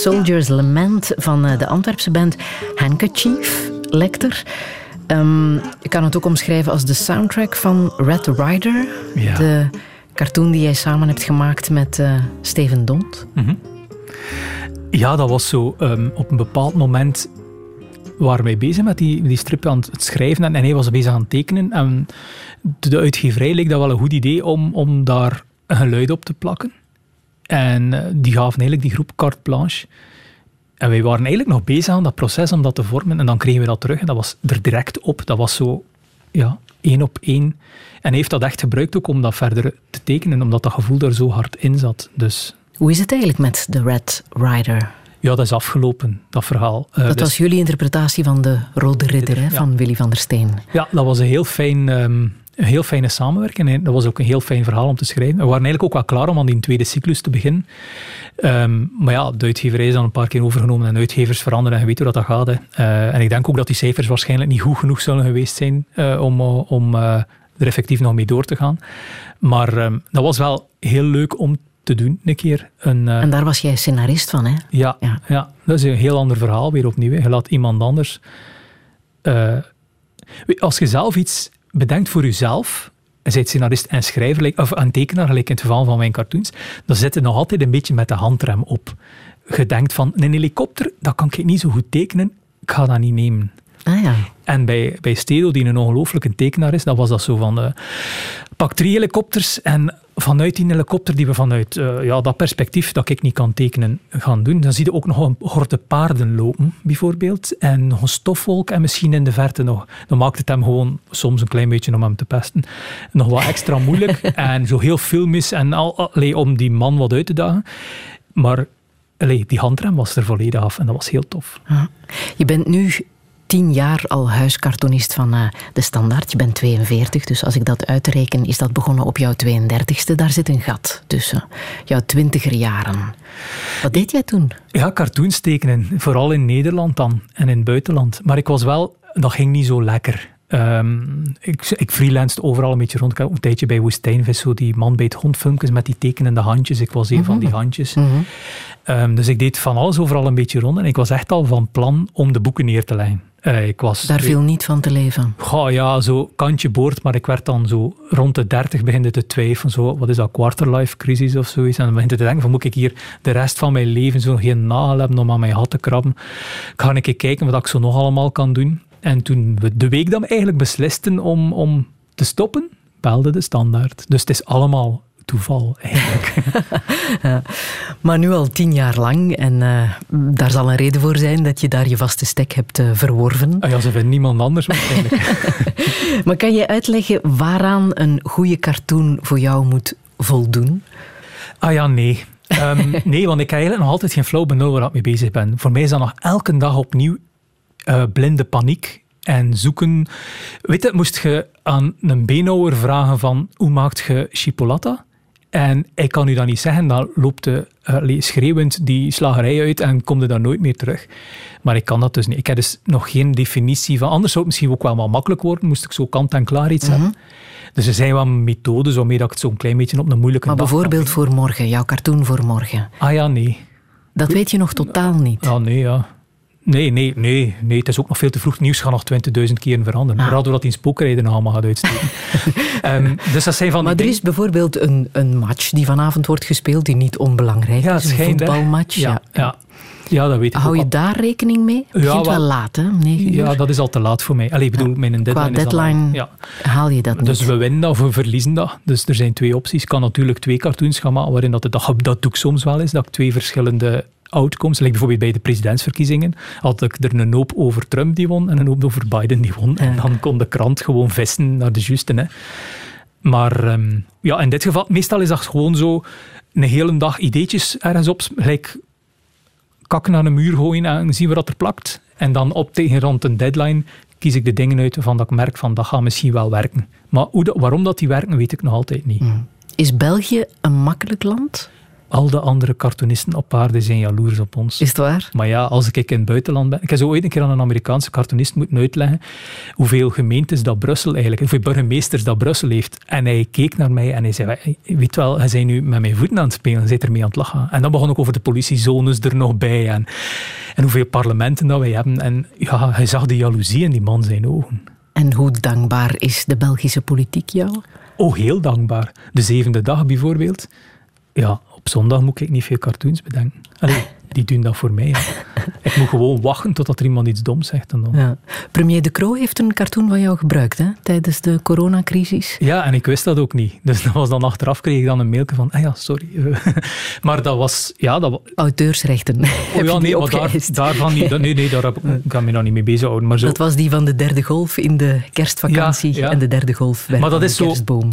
Soldier's Lament van eh, de Antwerpse band Handkerchief, Lecter. Um, je kan het ook omschrijven als de soundtrack van Red Rider. De cartoon die jij samen hebt gemaakt met uh, Steven Dont. Mhm. Ja, dat was zo. Um, op een bepaald moment waren wij bezig met die, die strip aan het schrijven en, hij was bezig aan het tekenen. En de uitgeverij leek dat wel een goed idee om, om daar een geluid op te plakken. En eh, die gaven eigenlijk die groep carte blanche. En wij waren eigenlijk nog bezig aan dat proces om dat te vormen. En dan kregen we dat terug en dat was er direct op. Dat was zo, ja, één op één. En hij heeft dat echt gebruikt ook om dat verder te tekenen, omdat dat gevoel er zo hard in zat. Dus... Hoe is het eigenlijk met The Red Rider? Ja, dat is afgelopen, dat verhaal. Uh, dat dus was jullie interpretatie van de Rode Ridder, hè, van Willy van der Steen. Ja, dat was een heel fijn, um, een heel fijne samenwerking. En dat was ook een heel fijn verhaal om te schrijven. We waren eigenlijk ook wel klaar om aan die tweede cyclus te beginnen. Ehm, maar ja, de uitgeverij is dan een paar keer overgenomen en uitgevers veranderen en je weet hoe dat, dat gaat. Hè. Uh, en ik denk ook dat die cijfers waarschijnlijk niet goed genoeg zullen geweest zijn uh, om, om uh, er effectief nog mee door te gaan. Maar um, dat was wel heel leuk om te doen, een keer. Een, en daar was jij scenarist van, hè? Ja, ja. ja dat is een heel ander verhaal weer opnieuw. Hè. Je laat iemand anders... als je zelf iets bedenkt voor jezelf, en zijt scenarist en schrijver, of een tekenaar, gelijk in het geval van mijn cartoons, dan zit je nog altijd een beetje met de handrem op. Je denkt van, een helikopter, dat kan ik niet zo goed tekenen, ik ga dat niet nemen. Ah, ja. En bij, bij Stedo, die een ongelooflijke tekenaar is, dan was dat zo van, uh, pak drie helikopters en vanuit die helikopter die we vanuit uh, ja, dat perspectief dat ik niet kan tekenen gaan doen, dan zie je ook nog een horde paarden lopen, bijvoorbeeld. En nog een stofwolk en misschien in de verte nog. Dan maakt het hem gewoon soms een klein beetje om hem te pesten. Nog wat extra moeilijk en zo heel filmisch en al, allee, om die man wat uit te dagen. Maar allee, die handrem was er volledig af en dat was heel tof. Je bent nu tien jaar al huiskartonist van uh, De Standaard. Je bent 42, dus als ik dat uitreken, is dat begonnen op jouw 32ste. Daar zit een gat tussen. Jouw twintiger jaren. Wat deed jij toen? Ja, cartoons tekenen. Vooral in Nederland dan en in het buitenland. Maar ik was wel... Dat ging niet zo lekker. Um, ik, ik freelanced overal een beetje rond. Een tijdje bij Woestijnvis, zo die man bij het hondfilmpjes met die tekenende handjes. Ik was een mm -hmm. van die handjes. Mm -hmm. um, dus ik deed van alles overal een beetje rond. En ik was echt al van plan om de boeken neer te leggen. Uh, ik was, Daar viel niet van te leven? Goh, ja, zo kantje boord, maar ik werd dan zo rond de dertig beginde te twijfelen. Zo, wat is dat, quarterlife crisis of zoiets? En dan begint te denken, van, moet ik hier de rest van mijn leven zo geen nagel hebben om aan mijn hat te krabben? Ga ik eens kijken wat ik zo nog allemaal kan doen? En toen we de week we eigenlijk beslisten om, om te stoppen, belde de standaard. Dus het is allemaal toeval eigenlijk. ja, maar nu al tien jaar lang en uh, daar zal een reden voor zijn dat je daar je vaste stek hebt uh, verworven. Ah ja, ze vinden niemand anders waarschijnlijk. maar kan je uitleggen waaraan een goede cartoon voor jou moet voldoen? Ah ja, nee. Um, nee, want ik heb eigenlijk nog altijd geen flauw benul waar ik mee bezig ben. Voor mij is dat nog elke dag opnieuw uh, blinde paniek en zoeken. Weet je, moest je aan een beenhouwer vragen van hoe maakt je chipolata? En ik kan u dat niet zeggen, dan loopt de, uh, schreeuwend die slagerij uit en komt er dan nooit meer terug. Maar ik kan dat dus niet. Ik heb dus nog geen definitie van. Anders zou het misschien ook wel wat makkelijk worden, moest ik zo kant en klaar iets hebben. Dus er zijn wel methodes waarmee dat ik het zo'n klein beetje op een moeilijke Maar bijvoorbeeld voor morgen, jouw cartoon voor morgen. Ah ja, nee. Dat weet je nog totaal niet? Ah nee, ja. Nee, nee, nee, nee. Het is ook nog veel te vroeg. Nieuws gaat nog 20.000 keer veranderen. Ah. Hadden we dat in spookrijden allemaal gaat uitsteken. um, dus dat zijn van maar er is bijvoorbeeld een, een match die vanavond wordt gespeeld die niet onbelangrijk ja, is. Een voetbalmatch. Ja, ja. ja. Ja, dat weet ik Hou ook je daar rekening mee? Het begint wel laat, hè? 9 Ja, dat is al te laat voor mij. Allee, ik bedoel, ja. mijn deadline Qua deadline is al, ja. haal je dat niet. Dus we winnen dat of we verliezen dat. Dus er zijn twee opties. Ik kan natuurlijk twee cartoons gaan maken waarin dat, dat, dat doe ik soms wel eens, dat ik twee verschillende outcomes. Like bijvoorbeeld bij de presidentsverkiezingen had ik er een hoop over Trump die won en een hoop over Biden die won. En dan kon de krant gewoon vissen naar de juiste. Hè. Maar um, ja, in dit geval, meestal is dat gewoon zo een hele dag ideetjes ergens op, gelijk kakken naar een muur gooien en zien we wat er plakt. En dan op tegen rond een deadline kies ik de dingen uit waarvan dat ik merk van dat gaat misschien wel werken. Maar hoe dat, waarom dat die werken, weet ik nog altijd niet. Is België een makkelijk land? Al de andere cartoonisten op aarde zijn jaloers op ons. Is het waar? Maar ja, als ik in het buitenland ben... Ik heb zo ooit een keer aan een Amerikaanse cartoonist moeten uitleggen hoeveel gemeentes dat Brussel eigenlijk... Hoeveel burgemeesters dat Brussel heeft. En hij keek naar mij en hij zei... Weet wel, hij zijn nu met mijn voeten aan het spelen. Hij zit ermee aan het lachen. En dan begon ik over de politiezones er nog bij. En, en hoeveel parlementen dat wij hebben. En ja, hij zag de jaloezie in die man zijn ogen. En hoe dankbaar is de Belgische politiek jou? Oh, heel dankbaar. De zevende dag bijvoorbeeld. Ja, op zondag moet ik niet veel cartoons bedenken. Allee, die doen dat voor mij. Ik moet gewoon wachten totdat er iemand iets doms zegt. En dan. Ja. Premier De Croo heeft een cartoon van jou gebruikt hè, tijdens de coronacrisis. Ja, en ik wist dat ook niet. Dus dat was dan achteraf kreeg ik dan een mailje van, ah ja, sorry. maar dat was... Ja, dat Auteursrechten. Oh ja, nee, maar daar, daarvan niet. Nee, nee, daar heb ik, ik kan me nog niet mee bezighouden. Maar zo. Dat was die van de derde golf in de kerstvakantie Ja, ja. en de derde golf bij Maar dat de is zo- kerstboom.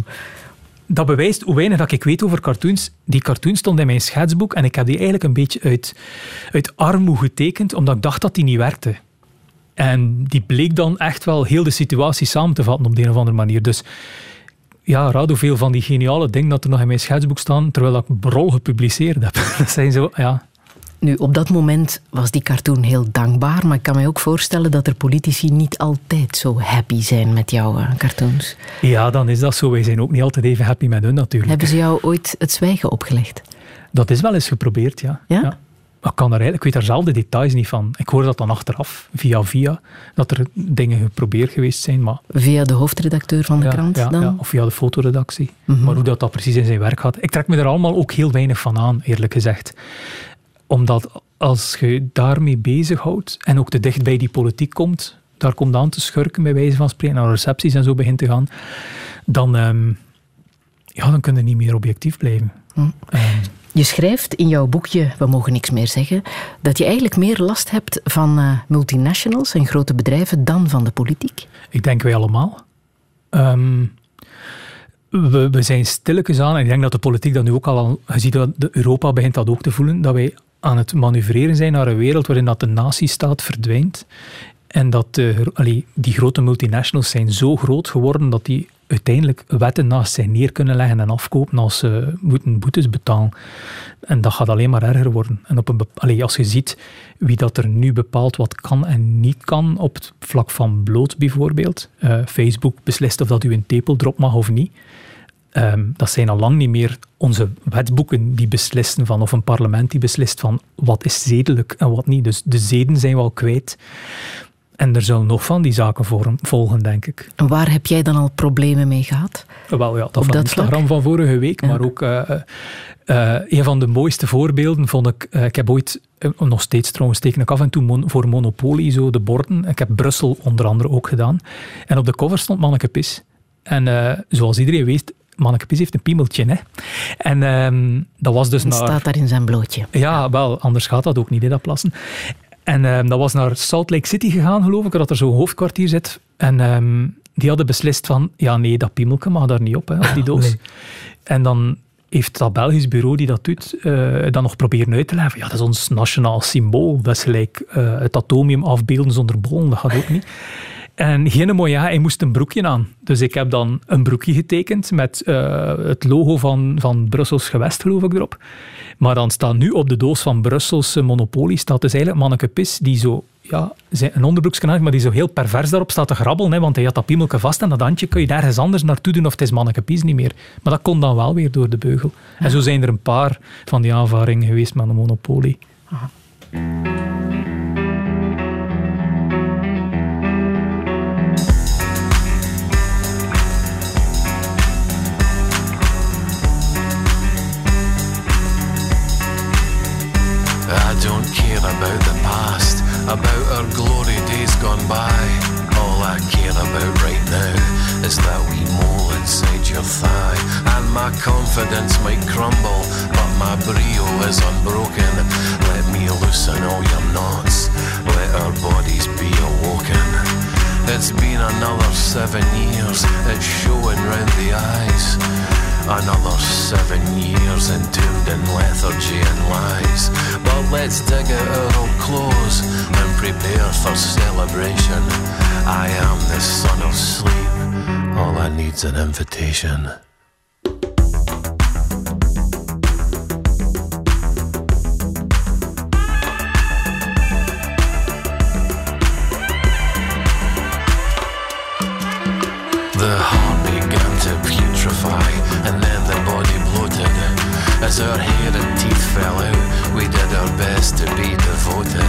Dat bewijst hoe weinig dat ik weet over cartoons. Die cartoon stond in mijn schetsboek en ik heb die eigenlijk een beetje uit, uit armoe getekend, omdat ik dacht dat die niet werkte. En die bleek dan echt wel heel de situatie samen te vatten op de een of andere manier. Dus ja, raad hoeveel van die geniale dingen dat er nog in mijn schetsboek staan, terwijl ik brol gepubliceerd heb. Dat zijn zo, ja. Nu, op dat moment was die cartoon heel dankbaar, maar ik kan me ook voorstellen dat er politici niet altijd zo happy zijn met jouw eh, cartoons. Ja, dan is dat zo. Wij zijn ook niet altijd even happy met hun natuurlijk. Hebben ze jou ooit het zwijgen opgelegd? Dat is wel eens geprobeerd, ja. ja? Maar kan er, ik weet daar zelf de details niet van. Ik hoor dat dan achteraf, via via, dat er dingen geprobeerd geweest zijn. Maar... Via de hoofdredacteur van de krant ja, dan? Ja, of via de fotoredactie. Mhm. Maar hoe dat, dat precies in zijn werk gaat. Ik trek me er allemaal ook heel weinig van aan, eerlijk gezegd. Omdat als je daarmee bezighoudt en ook te dicht bij die politiek komt, daar komt aan te schurken bij wijze van spreken, naar recepties en zo begint te gaan, dan, um, ja, dan kun je niet meer objectief blijven. Hm. Je schrijft in jouw boekje, we mogen niks meer zeggen, dat je eigenlijk meer last hebt van uh, multinationals en grote bedrijven dan van de politiek. Ik denk wij allemaal. Um, we, we, zijn stilletjes aan, en ik denk dat de politiek dat nu ook al, je ziet dat Europa begint dat ook te voelen, dat wij aan het manoeuvreren zijn naar een wereld waarin dat de natiestaat verdwijnt. En dat die grote multinationals zijn zo groot geworden dat die uiteindelijk wetten naast zij neer kunnen leggen en afkopen als ze moeten boetes betalen. En dat gaat alleen maar erger worden. En op een als je ziet wie dat er nu bepaalt wat kan en niet kan op het vlak van bloot bijvoorbeeld. Uh, Facebook beslist of dat u een tepel mag of niet. Um, dat zijn al lang niet meer onze wetboeken die beslissen van, of een parlement die beslist van wat is zedelijk en wat niet. Dus de zeden zijn we al kwijt. En er zullen nog van die zaken volgen, denk ik. En waar heb jij dan al problemen mee gehad? Wel ja, dat van dat Instagram van vorige week, maar ook uh, uh, een van de mooiste voorbeelden vond ik, uh, ik heb ooit, nog steeds trouwens, teken ik af en toe mon voor Monopoly, zo de borden. Ik heb Brussel onder andere ook gedaan. En op de cover stond Manneke Pis. En zoals iedereen weet, Manneke Pis heeft een piemeltje. Hè. En um, dat was dus naar... staat daar in zijn blootje. Ja, wel, anders gaat dat ook niet, hè, dat plassen. En um, dat was naar Salt Lake City gegaan, geloof ik, dat er zo'n hoofdkwartier zit. En um, die hadden beslist van, ja nee, dat piemelke mag daar niet op, hè, op die doos. Nee. En dan heeft dat Belgisch bureau die dat doet, uh, dan nog proberen uit te leggen. Ja, dat is ons nationaal symbool. Dat is gelijk uh, het atomium afbeelden zonder bollen, dat gaat ook niet. En geen mooi, ja, hij moest een broekje aan. Dus ik heb dan een broekje getekend met uh, het logo van, van Brussels gewest, geloof ik, erop. Maar dan staat nu op de doos van Brusselse Monopoly, staat dus eigenlijk Manneke Pis, die zo, ja, een onderbroekje aan, maar die zo heel pervers daarop staat te grabbelen, hè, want hij had dat piemelke vast en dat handje kun je ergens anders naartoe doen of het is Manneke niet meer. Maar dat kon dan wel weer door de beugel. En zo zijn er een paar van die aanvaringen geweest met een Monopoly. Aha. About our glory days gone by. All I care about right now is that we mole inside your thigh. And my confidence might crumble, but my brio is unbroken. Let me loosen all your knots, let our bodies be awoken. It's been another seven years, it's showing round the eyes. Another seven years entombed in lethargy and lies. But let's dig out our old clothes and prepare for celebration. I am the son of sleep. All I need's an invitation. The heart began to putrefy, As our hair and teeth fell out, we did our best to be devoted.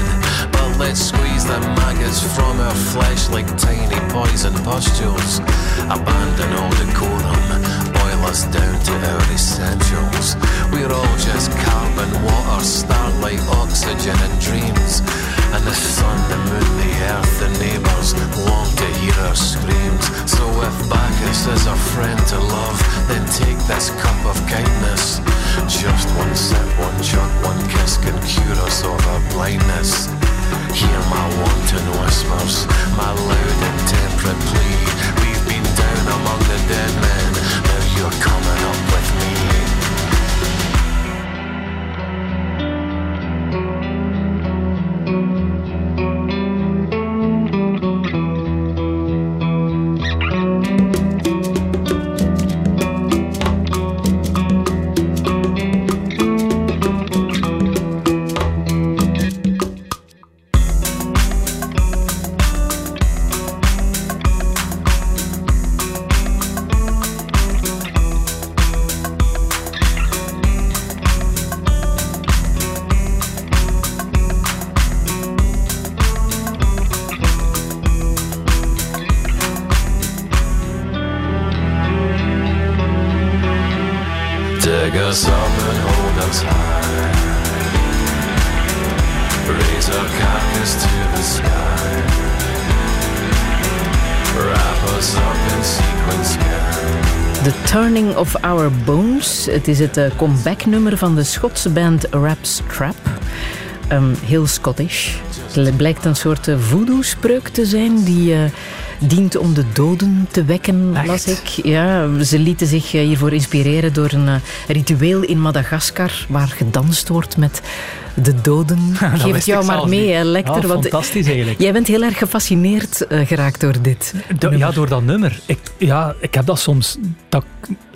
But let's squeeze the maggots from our flesh like tiny poison pustules. Abandon all decorum, us down to our essentials. We're all just carbon, water, starlight, oxygen, and dreams. And the sun, the moon, the earth, the neighbours long to hear our screams. So if Bacchus is our friend to love, then take this cup of kindness. Just one sip, one chug, one kiss can cure us of our blindness. Hear my wanton whispers, my loud intemperate plea. We've been down among the dead men, you're coming Raise our carcass to the sky. Wrap us up in sequence The Turning of Our Bones. Het is het uh, comeback-nummer van de Schotse band Rap's Trap. Um, heel Scottish. Het blijkt een soort uh, voodoo-spreuk te zijn die... Uh, dient om de doden te wekken, Echt? las ik. Ja, ze lieten zich eh, hiervoor inspireren door een uh, ritueel in Madagaskar waar gedanst wordt met de doden. Geef het jou maar mee, hè, Lecter. want fantastisch eigenlijk. Jij bent heel erg gefascineerd uh, geraakt door dit. ja, door dat nummer. Ik, ja, ik heb dat soms... Dat,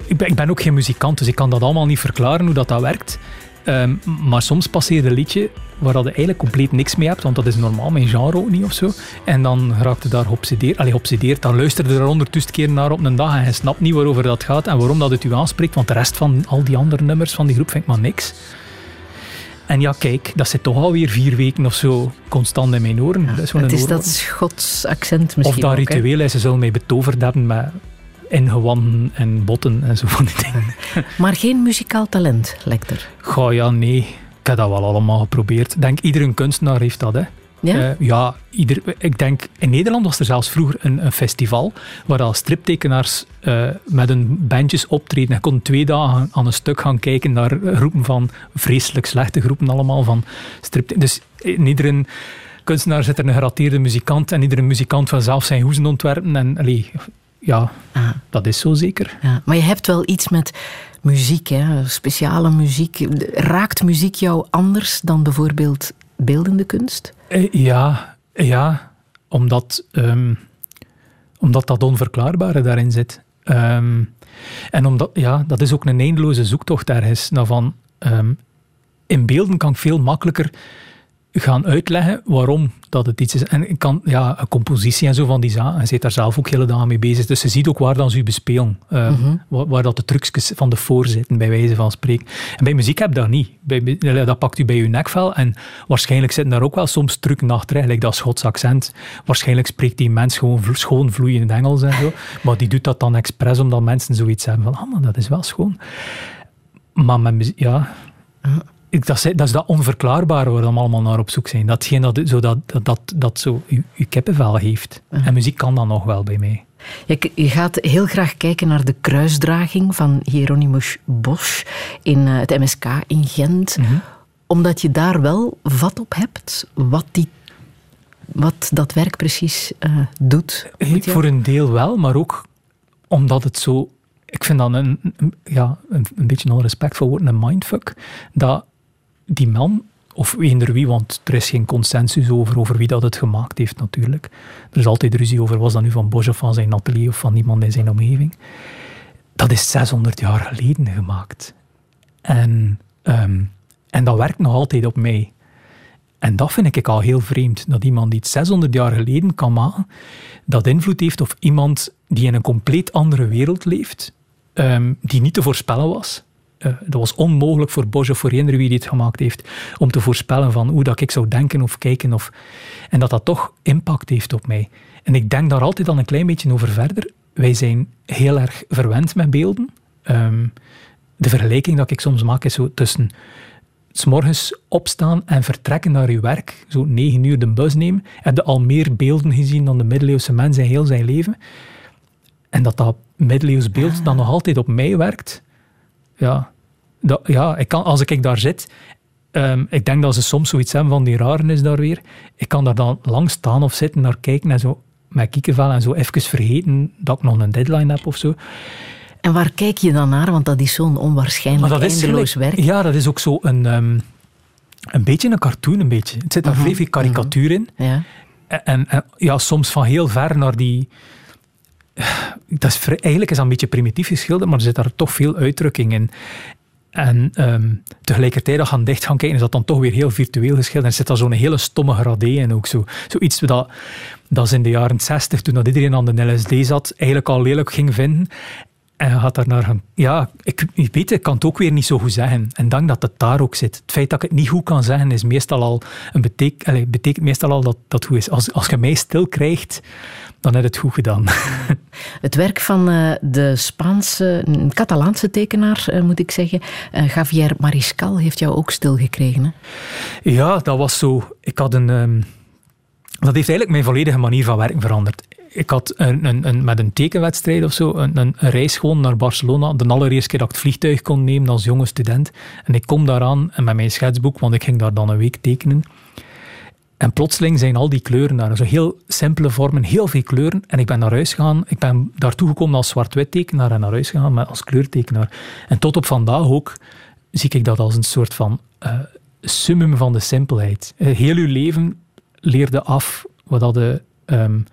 ik, ben, ik ben ook geen muzikant, dus ik kan dat allemaal niet verklaren hoe dat, dat werkt. Um, maar soms passeert een liedje waar je eigenlijk compleet niks mee hebt, want dat is normaal, mijn genre ook niet of zo. En dan raakt je daar geobsedeerd. Allee, geobsedeerd. Dan luisterde je er ondertussen keer naar op een dag en je snapt niet waarover dat gaat en waarom dat het u aanspreekt, want de rest van al die andere nummers van die groep vind ik maar niks. En ja, kijk, dat zit toch alweer vier weken of zo constant in mijn oren. dat is het is dat Schots accent misschien Of dat ritueel is, ze zullen mij betoverd hebben met ingewanden en botten en zo van die dingen. Maar geen muzikaal talent, Lecter? Goh, ja, nee. Ik heb dat wel allemaal geprobeerd. Ik denk, iedere kunstenaar heeft dat, hè. Ja? Uh, ja, ieder, ik denk, in Nederland was er zelfs vroeger een, een festival waar al striptekenaars uh, met hun bandjes optreden. Je kon twee dagen aan een stuk gaan kijken naar groepen van vreselijk slechte groepen allemaal van striptekenaars. Dus in iedere kunstenaar zit er een gerateerde muzikant en iedere muzikant van zelf zijn hoezen ontwerpen. En allee, ja, ah. dat is zo zeker. Ja, maar je hebt wel iets met muziek, hè? speciale muziek. Raakt muziek jou anders dan bijvoorbeeld beeldende kunst? Eh, ja, ja omdat, um, omdat dat onverklaarbare daarin zit. Um, en omdat, ja, dat is ook een eindeloze zoektocht ergens. Nou van, um, in beelden kan ik veel makkelijker gaan uitleggen waarom dat het iets is. En ik kan, ja, een compositie en zo van die zaken, je zit daar zelf ook hele dagen mee bezig. Dus je ziet ook waar dan ze u bespelen. Uh, waar, waar, dat de trucjes van de voor zitten, bij wijze van spreken. En bij muziek heb je dat niet. Bij, dat pakt u bij je nekvel en waarschijnlijk zitten daar ook wel soms trucs achter, like dat Schots accent. Waarschijnlijk spreekt die mens gewoon schoon vloeiend Engels en zo. Maar die doet dat dan expres omdat mensen zoiets hebben van, ah, maar dat is wel schoon. Maar met muziek, ja dat is dat onverklaarbare waar we allemaal naar op zoek zijn. Datgene dat, zo, dat, dat, dat zo je, je kippenvel heeft. En muziek kan dan nog wel bij mij. Je, je, gaat heel graag kijken naar de kruisdraging van Hieronymus Bosch in uh, het MSK in Gent. Mhm. Omdat je daar wel vat op hebt wat, die, wat dat werk precies uh, doet. Voor een deel wel, maar ook omdat het zo ik vind dat een, een ja, een, een beetje onrespectvol woord, een mindfuck. Dat die man, of eender wie, want er is geen consensus over, over wie dat het gemaakt heeft natuurlijk. Er is altijd ruzie over, was dat nu van Bosch of van zijn atelier of van iemand in zijn omgeving. Dat is 600 jaar geleden gemaakt. En, ehm, en dat werkt nog altijd op mij. En dat vind ik al heel vreemd, dat iemand die het 600 jaar geleden kan maken, dat invloed heeft op iemand die in een compleet andere wereld leeft, ehm, die niet te voorspellen was, uh, dat was onmogelijk voor Bosch of voor eender wie die het gemaakt heeft, om te voorspellen van hoe dat ik zou denken of kijken. Of, en dat dat toch impact heeft op mij. En ik denk daar altijd al een klein beetje over verder. Wij zijn heel erg verwend met beelden. Um, de vergelijking dat ik soms maak is zo tussen s morgens opstaan en vertrekken naar je werk, zo negen uur de bus nemen, heb je al meer beelden gezien dan de middeleeuwse mens in heel zijn leven. En dat dat middeleeuws beeld dan nog altijd op mij werkt, ja, dat, ja ik kan, als ik daar zit, um, ik denk dat ze soms zoiets hebben van die raren is daar weer. Ik kan daar dan lang staan of zitten, naar kijken en zo met kiekenvel en zo even vergeten dat ik nog een deadline heb of zo. En waar kijk je dan naar? Want dat is zo'n onwaarschijnlijk dat eindeloos werk. Ja, dat is ook zo een, um, een beetje een cartoon. Een beetje. Het zit daar uh -huh. veel karikatuur in. Ja. En, en, ja, soms van heel ver naar die dat is eigenlijk is dat een beetje primitief geschilderd, maar er zit daar toch veel uitdrukking in. En um, tegelijkertijd gaan dicht gaan kijken, is dat dan toch weer heel virtueel geschilderd. Er zit daar zo'n hele stomme gradé in ook. Zo. Zoiets dat, dat is in de jaren 60, toen iedereen aan de LSD zat, eigenlijk al lelijk ging vinden. En gaat daar naar. Ja, ik, ik weet ik kan het ook weer niet zo goed zeggen. En dank dat het daar ook zit. Het feit dat ik het niet goed kan zeggen, is meestal al een betekent meestal al dat dat goed is. Als, als je mij stil krijgt, dan heb je het goed gedaan. Het werk van uh, de Spaanse, Catalaanse tekenaar, uh, moet ik zeggen, uh, Javier Mariscal, heeft jou ook stilgekregen. Hè? Ja, dat was zo. Ik had een. Um, dat heeft eigenlijk mijn volledige manier van werken veranderd ik had een, een, een, met een tekenwedstrijd of zo een, een, reis gewoon naar Barcelona. De allereerste keer dat ik het vliegtuig kon nemen als jonge student. En ik kom daaraan en met mijn schetsboek, want ik ging daar dan een week tekenen. En plotseling zijn al die kleuren daar. Zo heel simpele vormen, heel veel kleuren. En ik ben naar huis gegaan. Ik ben daartoe gekomen als zwart-wit tekenaar en naar huis gegaan met, als kleurtekenaar. En tot op vandaag ook zie ik dat als een soort van uh, summum van de simpelheid. Uh, heel uw leven leerde af wat dat de... Um,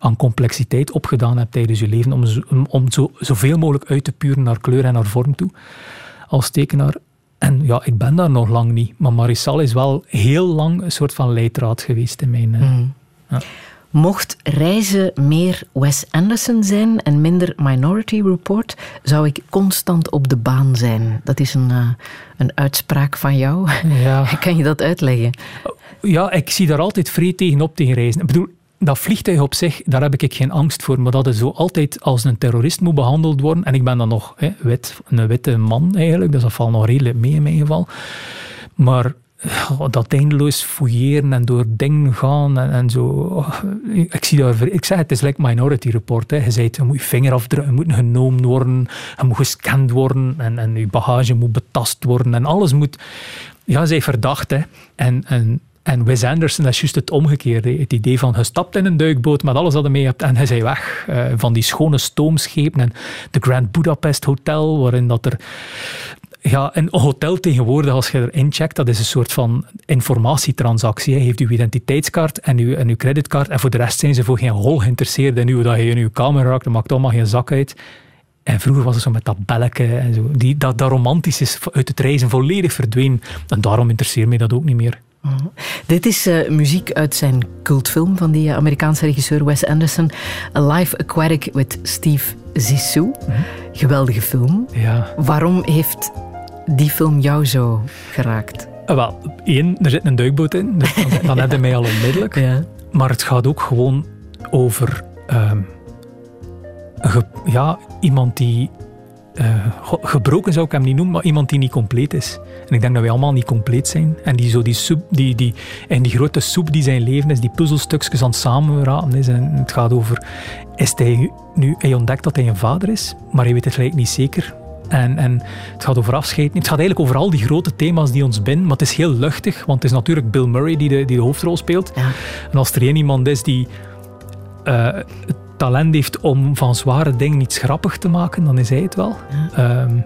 aan complexiteit opgedaan hebt tijdens je leven, om, om zo, zoveel mogelijk uit te puren naar kleur en naar vorm toe, als tekenaar. En ja, ik ben daar nog lang niet, maar Marisal is wel heel lang een soort van leidraad geweest in mijn... Mm. Ja. Mocht reizen meer Wes Anderson zijn en minder Minority Report, zou ik constant op de baan zijn. Dat is een, uh, een uitspraak van jou. Ja. kan je dat uitleggen? Ja, ik zie daar altijd vrij tegenop tegen reizen. Ik bedoel, dat vliegtuig op zich, daar heb ik geen angst voor. Maar dat het zo altijd als een terrorist moet behandeld worden. En ik ben dan nog hè, een witte man eigenlijk, dus dat valt nog redelijk mee in mijn geval. Maar dat eindeloos fouilleren en door dingen gaan en, en zo. Ik, zie daar, ik zeg het is like Minority Report. Hè. Je zei, je moet je vingerafdrukken moet genomen worden, je moet gescand worden en, en je bagage moet betast worden en alles moet... Ja, zij verdacht. En, en en Wes Anderson, dat is juist het omgekeerde. Het idee van, je stapt in een duikboot met alles wat je mee hebt en hij zei weg. Uh, van die schone stoomschepen en de Grand Budapest Hotel, waarin dat er... Ja, een hotel tegenwoordig, als je erin checkt, dat is een soort van informatietransactie. Je heeft uw identiteitskaart en uw, en uw creditcard en voor de rest zijn ze voor geen hol geïnteresseerd in u, dat je in uw kamer raakt, dat maakt allemaal geen zak uit. En vroeger was het zo met dat belletje en zo. Die, dat, dat romantisch is uit het reizen volledig verdwenen. En daarom interesseert mij dat ook niet meer. Mhm. Dit is uh, muziek uit zijn cultfilm van die Amerikaanse regisseur Wes Anderson. A Life Aquatic with Steve Zissou. Mm Geweldige film. Ja. Waarom heeft die film jou zo geraakt? Uh, wel, één, er zit een duikboot in. Dus dan, dan heb je mij al onmiddellijk. Ja. Maar het gaat ook gewoon over... Um, ja, iemand die uh, gebroken zou ik hem niet noemen, maar iemand die niet compleet is. En ik denk dat wij allemaal niet compleet zijn. En die zo die soep, die, die, en die grote soep die zijn leven is, die puzzelstukjes aan het samenrapen is. En het gaat over, is hij nu, hij ontdekt dat hij een vader is, maar hij weet het gelijk niet zeker. En, en het gaat over afscheid. Het gaat eigenlijk over al die grote thema's die ons binden, maar het is heel luchtig, want het is natuurlijk Bill Murray die de, die de hoofdrol speelt. Ja. En als er één iemand is die uh, talent heeft om van zware dingen iets grappig te maken, dan is hij het wel. Ehm,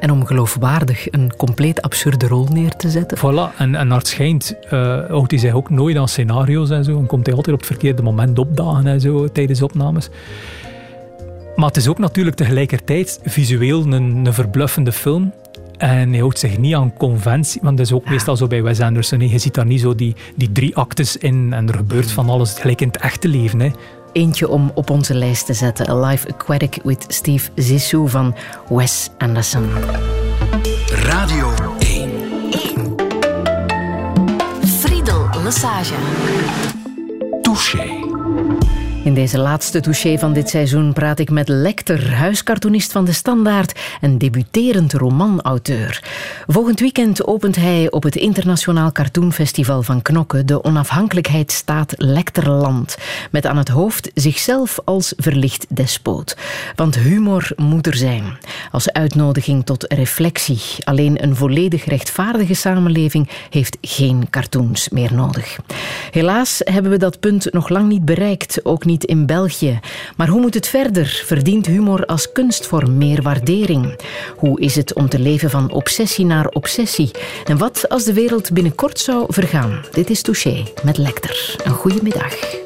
en om geloofwaardig een compleet absurde rol neer te zetten. Voilà, en, en naar het schijnt uh, houdt hij zich ook nooit aan scenario's en zo. En komt hij altijd op het verkeerde moment opdagen en zo tijdens opnames. Maar het is ook natuurlijk tegelijkertijd visueel een, een verbluffende film. En hij houdt zich niet aan conventie, want dat is ook meestal zo bij Wes Anderson. Je ziet daar niet zo die, die drie actes in en er gebeurt van alles, gelijk in het echte leven. Hè eentje om op onze lijst te zetten. A Life Aquatic with Steve Zissou van Wes Anderson. Radio 1. 1. Friedel Massage. Touché. In deze laatste touché van dit seizoen praat ik met Lecter, huiscartoonist van de Standaard en debuterend romanauteur. Volgend weekend opent hij op het Internationaal Cartoonfestival van Knokke de onafhankelijkheidsstaat Lecterland, met aan het hoofd zichzelf als verlicht despoot. Want humor moet er zijn, als uitnodiging tot reflectie. Alleen een volledig rechtvaardige samenleving heeft geen cartoons meer nodig. Helaas hebben we dat punt nog lang niet bereikt, ook niet in België. Maar hoe moet het verder? Verdient humor als kunstvorm meer waardering? Hoe is het om te leven van obsessie naar obsessie? En wat als de wereld binnenkort zou vergaan? Dit is Touché met Lecter. Een goede middag.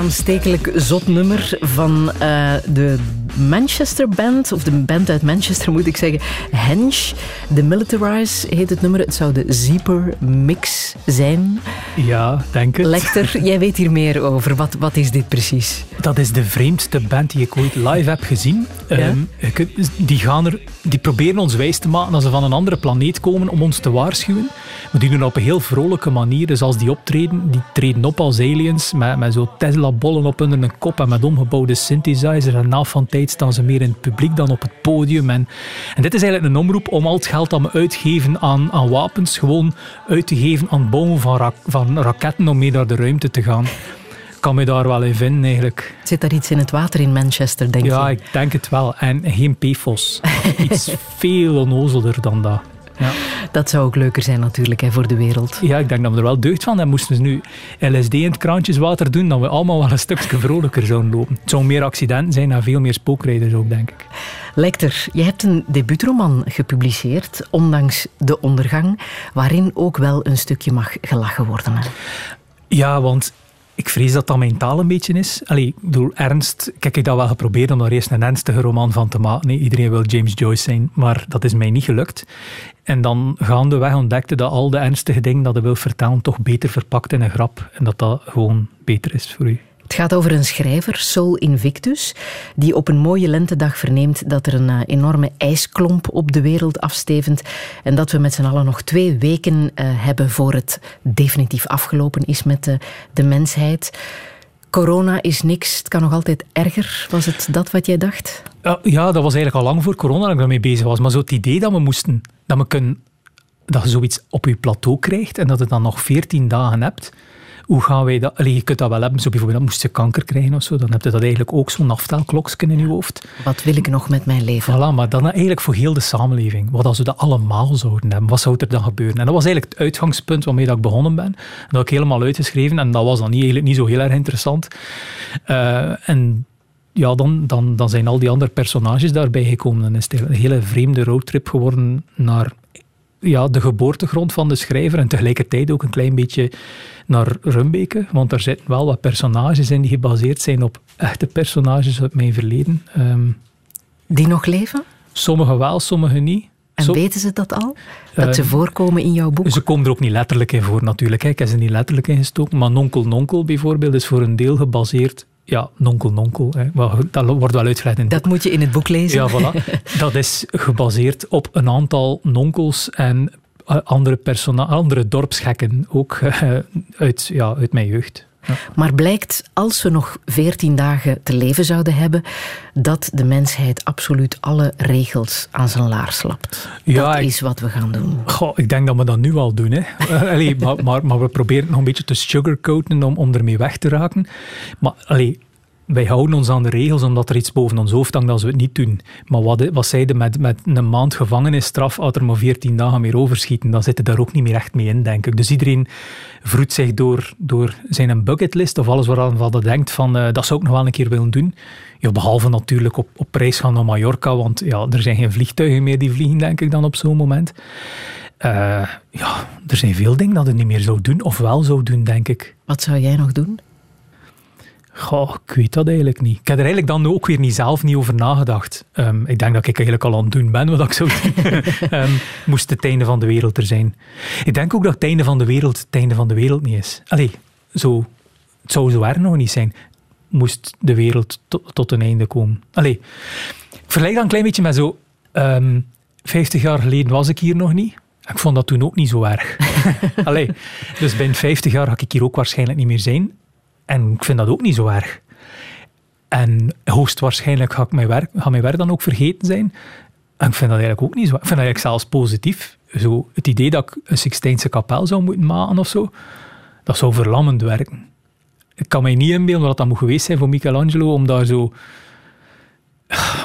Aanstekelijk zot nummer van uh, de Manchester Band, of de band uit Manchester moet ik zeggen, Henge. The Militarize heet het nummer. Het zou de Zeeper Mix zijn. Ja, denk het. Lecter, jij weet hier meer over. Wat, wat is dit precies? Dat is de vreemdste band die ik ooit live heb gezien. Ja? Um, die, gaan er, die proberen ons wijs te maken dat ze van een andere planeet komen om ons te waarschuwen. Maar die doen dat op een heel vrolijke manier. Dus als die optreden, die treden op als aliens met, met zo Tesla-bollen op een kop en met omgebouwde synthesizer. En na van tijd staan ze meer in het publiek dan op het podium. En, en dit is eigenlijk een omroep om al het geld dat we uitgeven aan, aan wapens gewoon uit te geven aan het bouwen van, van raketten om mee naar de ruimte te gaan kan me daar wel in vinden eigenlijk. Zit er iets in het water in Manchester, denk je? Ja, ik denk het wel. En geen PFOS. iets veel onnozelder dan dat. Ja. Dat zou ook leuker zijn natuurlijk hè, voor de wereld. Ja, ik denk dat we er wel deugd van hebben. Moesten ze nu LSD in het kraantjeswater doen, dan we allemaal wel een stukje vrolijker zouden lopen. Het zou meer accidenten zijn en veel meer spookrijders ook, denk ik. Lecter, je hebt een debuutroman gepubliceerd, Ondanks de ondergang, waarin ook wel een stukje mag gelachen worden. Hè? Ja, want ik vrees dat dat mijn taal een beetje is. Allee, door ernst, kijk, ik dat wel geprobeerd om er eerst een ernstige roman van te maken. Nee, iedereen wil James Joyce zijn, maar dat is mij niet gelukt. En dan gaandeweg ontdekte dat al de ernstige dingen dat je wil vertellen toch beter verpakt in een grap. En dat dat gewoon beter is voor u. Het gaat over een schrijver, Sol Invictus, die op een mooie lentedag verneemt dat er een eh, enorme ijsklomp op de wereld afstevend en dat we met z'n allen nog twee weken uh, hebben voor het definitief afgelopen is met de, de mensheid. Corona is niks, het kan nog altijd erger. Was het dat wat jij dacht? Ja, dat was eigenlijk al lang voor corona dat ik daarmee bezig was. Maar zo het idee dat we moesten, dat, we kunnen, dat je zoiets op je plateau krijgt en dat je dan nog veertien dagen hebt hoe gaan wij dat... Allee, je kunt dat wel hebben, zo bijvoorbeeld moest je kanker krijgen of zo, dan heb je dat eigenlijk ook zo'n aftelklokje in je hoofd. Wat wil ik nog met mijn leven? Voilà, maar dan eigenlijk voor heel de samenleving. Wat als we dat allemaal zouden hebben, wat zou er dan gebeuren? En dat was eigenlijk het uitgangspunt waarmee dat ik begonnen ben. Dat heb ik helemaal uitgeschreven en dat was dan niet, eigenlijk niet zo heel erg interessant. Uh, en ja, dan, dan, dan zijn al die andere personages daarbij gekomen. Dan is het een hele vreemde roadtrip geworden naar ja, de geboortegrond van de schrijver en tegelijkertijd ook een klein beetje naar Rumbeke, want daar zitten wel wat personages in die gebaseerd zijn op echte personages uit mijn verleden. Ehm, die nog leven? Sommige wel, sommige niet. En weten ze dat al? Dat ze ehm, voorkomen in jouw boek? Ze komen er ook niet letterlijk in voor natuurlijk. Ik heb ze niet letterlijk ingestoken. Maar Nonkel Nonkel bijvoorbeeld is voor een deel gebaseerd ja, nonkel nonkel. Hè. Dat wordt wel uitgelegd in het Dat moet je in het boek lezen. Ja, voilà. Dat is gebaseerd op een aantal nonkels en eh, andere, andere dorpsgekken, ook uit, ja, uit mijn jeugd. Maar blijkt, als we nog veertien dagen te leven zouden hebben, dat de mensheid absoluut alle regels aan zijn laars lapt. Ja, dat is wat we gaan doen. Goh, ik denk dat we dat nu al doen. Hè. allee, maar, maar, maar, we proberen het nog een beetje te sugarcoaten om, om ermee weg te raken. Maar allee, wij houden ons aan de regels omdat er iets boven ons hoofd hangt als we het niet doen. Maar wat, wat zeiden met, met een maand gevangenisstraf, als er maar 14 dagen meer overschieten, dan zitten daar ook niet meer echt mee in, denk ik. Dus iedereen vroet zich door, door zijn bucketlist of alles waaraan hij denkt van uh, dat zou ik nog wel een keer willen doen. Behalve natuurlijk op, op reis gaan naar Mallorca, want ja, er zijn geen vliegtuigen meer die vliegen, denk ik, dan op zo'n moment. Uh, ja, er zijn veel dingen dat je niet meer zou doen, of wel zou doen, denk ik. Wat zou jij nog doen? Goh, ik weet dat eigenlijk niet. Ik heb er eigenlijk dan ook weer niet zelf niet over nagedacht. Ehm, ik denk dat ik eigenlijk al aan het doen ben wat ik zou doen. um, moest het einde van de wereld er zijn. Ik denk ook dat het einde van de wereld het einde van de wereld niet is. Allee, zo, het zou zo erg nog niet zijn. Moest de wereld tot een einde komen. Allee, ik vergelijk dat een klein beetje met zo... Um, 50 jaar geleden was ik hier nog niet. Ik vond dat toen ook niet zo erg. Allee, dus binnen 50 jaar ga ik hier ook waarschijnlijk niet meer zijn. En ik vind dat ook niet zo erg. En hoogstwaarschijnlijk ga, ik mijn werk, ga mijn werk dan ook vergeten zijn. En ik vind dat eigenlijk ook niet zo. Ik vind dat eigenlijk zelfs positief. Zo, het idee dat ik een Sixtijnse kapel zou moeten maken of zo, dat zou verlammend werken. Ik kan mij niet inbeelden wat dat moet geweest zijn voor Michelangelo om daar zo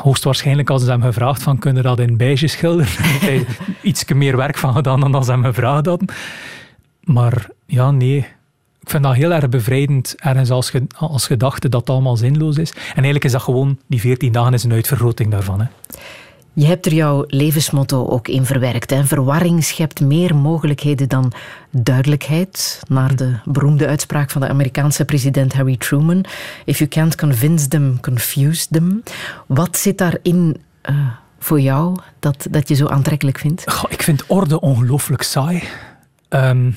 hoogstwaarschijnlijk als ze hem gevraagd van kunnen dat in beige schilderen, iets meer werk van gedaan dan als ze hem gevraagd hadden. Maar ja, nee. Ik vind dat heel erg bevrijdend, ergens als, ge, als gedachte dat het allemaal zinloos is. En eigenlijk is dat gewoon, die 14 dagen is een uitvergroting daarvan. Hè. Je hebt er jouw levensmotto ook in verwerkt. Hè? Verwarring schept meer mogelijkheden dan duidelijkheid. Naar de beroemde uitspraak van de Amerikaanse president Harry Truman. If you can't convince them, confuse them. Wat zit daarin uh, voor jou dat, dat je zo aantrekkelijk vindt? Goh, ik vind orde ongelooflijk saai. Um,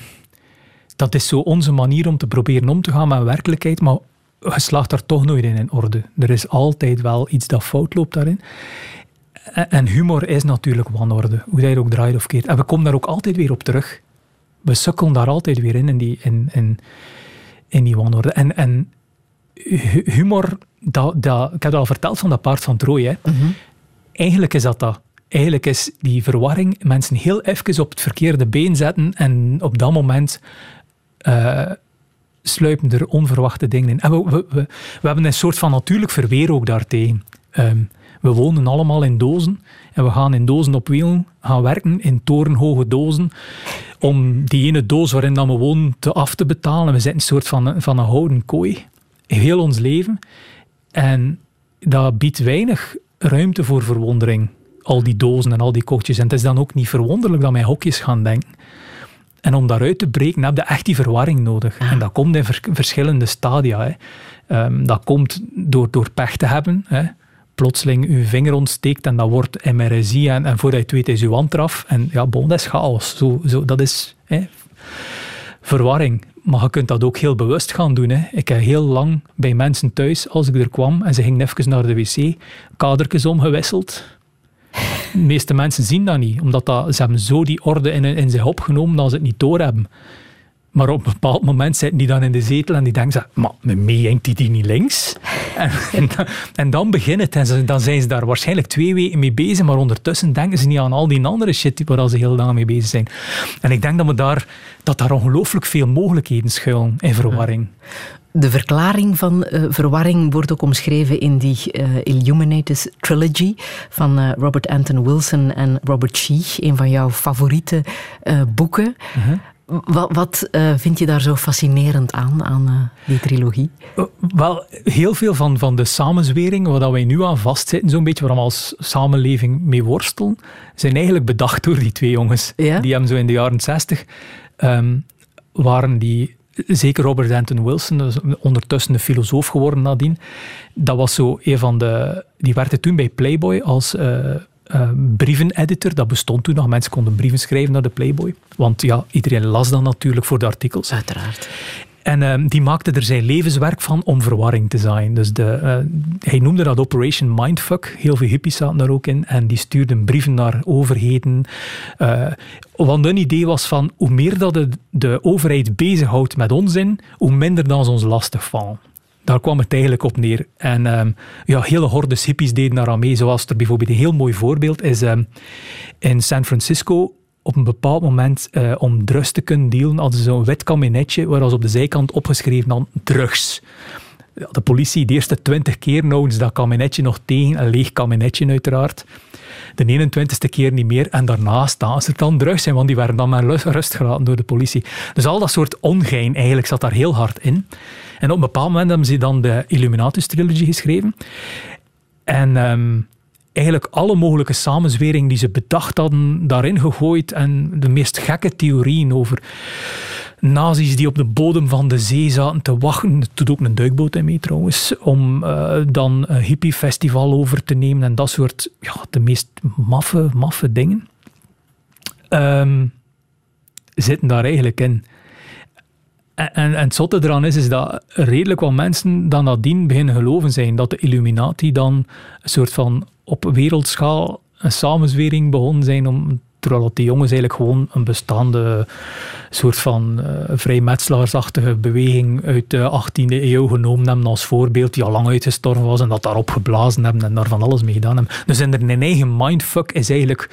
dat is zo onze manier om te proberen om te gaan met werkelijkheid, maar je slaagt daar toch nooit in in orde. Er is altijd wel iets dat fout loopt daarin. En humor is natuurlijk wanorde, hoe dat je ook draait of keert. En we komen daar ook altijd weer op terug. We sukkelen daar altijd weer in, in die, in, in, in die wanorde. En, en humor, dat, dat, ik heb het al verteld van dat paard van Troje. Hè. Mhm. Eigenlijk is dat dat. Eigenlijk is die verwarring mensen heel even op het verkeerde been zetten en op dat moment uh, sluipen er onverwachte dingen in. En we, we, we, hebben een soort van natuurlijk verweer ook daartegen. Um, we wonen allemaal in dozen en we gaan in dozen op wielen gaan werken, in torenhoge dozen, om die ene doos waarin dan we wonen te af te betalen. We zitten een soort van, van een houden kooi, heel ons leven. En dat biedt weinig ruimte voor verwondering, al die dozen en al die kotjes. En het is dan ook niet verwonderlijk dat wij hokjes gaan denken. En om daaruit te breken heb je echt die verwarring nodig. En dat komt in verschillende stadia. Hè. Um, dat komt door, door pech te hebben. Hè plotseling uw vinger ontsteekt en dat wordt MRSI en, en voordat je het weet is uw hand eraf. En ja, bon, dat is chaos. Zo, zo, dat is hè, verwarring. Maar je kunt dat ook heel bewust gaan doen. Hè. Ik heb heel lang bij mensen thuis, als ik er kwam en ze gingen even naar de wc, kadertjes omgewisseld. De meeste mensen zien dat niet, omdat dat, ze hebben zo die orde in, in zich opgenomen dat ze het niet doorhebben. Maar op een bepaald moment zitten die dan in de zetel en die denken, maar met mij hangt die, die niet links? en, dan begint het. En dan zijn ze daar waarschijnlijk twee weken mee bezig, maar ondertussen denken ze niet aan al die andere shit waar ze heel lang mee bezig zijn. En ik denk dat, we daar, dat daar ongelooflijk veel mogelijkheden schuilen in verwarring. De verklaring van uh, verwarring wordt ook omschreven in die uh, Illuminatus Trilogy van uh, Robert Anton Wilson en Robert Sheech, een van jouw favoriete boeken. -huh. Wat, wat vind je daar zo fascinerend aan, aan die trilogie? Wel, heel veel van, van de samenzweringen waar wij nu aan vastzitten, zo'n beetje waar we als samenleving mee worstelen, zijn eigenlijk bedacht door die twee jongens. Ja? Die hebben zo in de jaren zestig, um, waren die, zeker Robert Anton Wilson, dus ondertussen een filosoof geworden nadien, dat was zo een van de, die werkte toen bij Playboy als uh, brieveneditor. Dat bestond toen nog. Mensen konden brieven schrijven naar de Playboy. Want ja, iedereen las dan natuurlijk voor de artikels. Uiteraard. En uh, die maakte er zijn levenswerk van om verwarring te zaaien. Dus de, uh, hij noemde dat Operation Mindfuck. Heel veel hippies zaten daar ook in. En die stuurden brieven naar overheden. Uh, want een idee was van, hoe meer dat de, de overheid bezighoudt met onzin, hoe minder dan ze ons lastig vallen. Daar kwam het eigenlijk op neer. En um, ja, hele hordes hippies deden daaraan mee. Zoals er bijvoorbeeld een heel mooi voorbeeld is um, in San Francisco. Op een bepaald moment, uh, om drugs te kunnen dealen, hadden ze zo'n wit kabinetje waar was op de zijkant opgeschreven dan drugs. De politie, de eerste twintig keer ze dat kabinetje nog tegen. Een leeg kabinetje uiteraard. De 21ste keer niet meer. En daarna staan ze dan drugs zijn, want die werden dan maar rust gelaten door de politie. Dus al dat soort ongein eigenlijk zat daar heel hard in. En op een bepaald moment hebben ze dan de Illuminatus-trilogie geschreven. En um, eigenlijk alle mogelijke samenzweringen die ze bedacht hadden, daarin gegooid. En de meest gekke theorieën over nazi's die op de bodem van de zee zaten te wachten. Er doet ook een duikboot in mee trouwens. Om uh, dan een hippiefestival over te nemen en dat soort, ja, de meest maffe, maffe dingen. Um, zitten daar eigenlijk in. En, en, het zotte eraan is, is dat redelijk wat mensen dan nadien beginnen geloven zijn dat de Illuminati dan een soort van op wereldschaal een samenzwering begonnen zijn om terwijl die jongens eigenlijk gewoon een bestaande soort van uh, vrijmetselaarsachtige beweging uit de 18e eeuw genomen hebben als voorbeeld, die al lang uitgestorven was en dat daarop geblazen hebben en daar van alles mee gedaan hebben. Dus in een eigen mindfuck is eigenlijk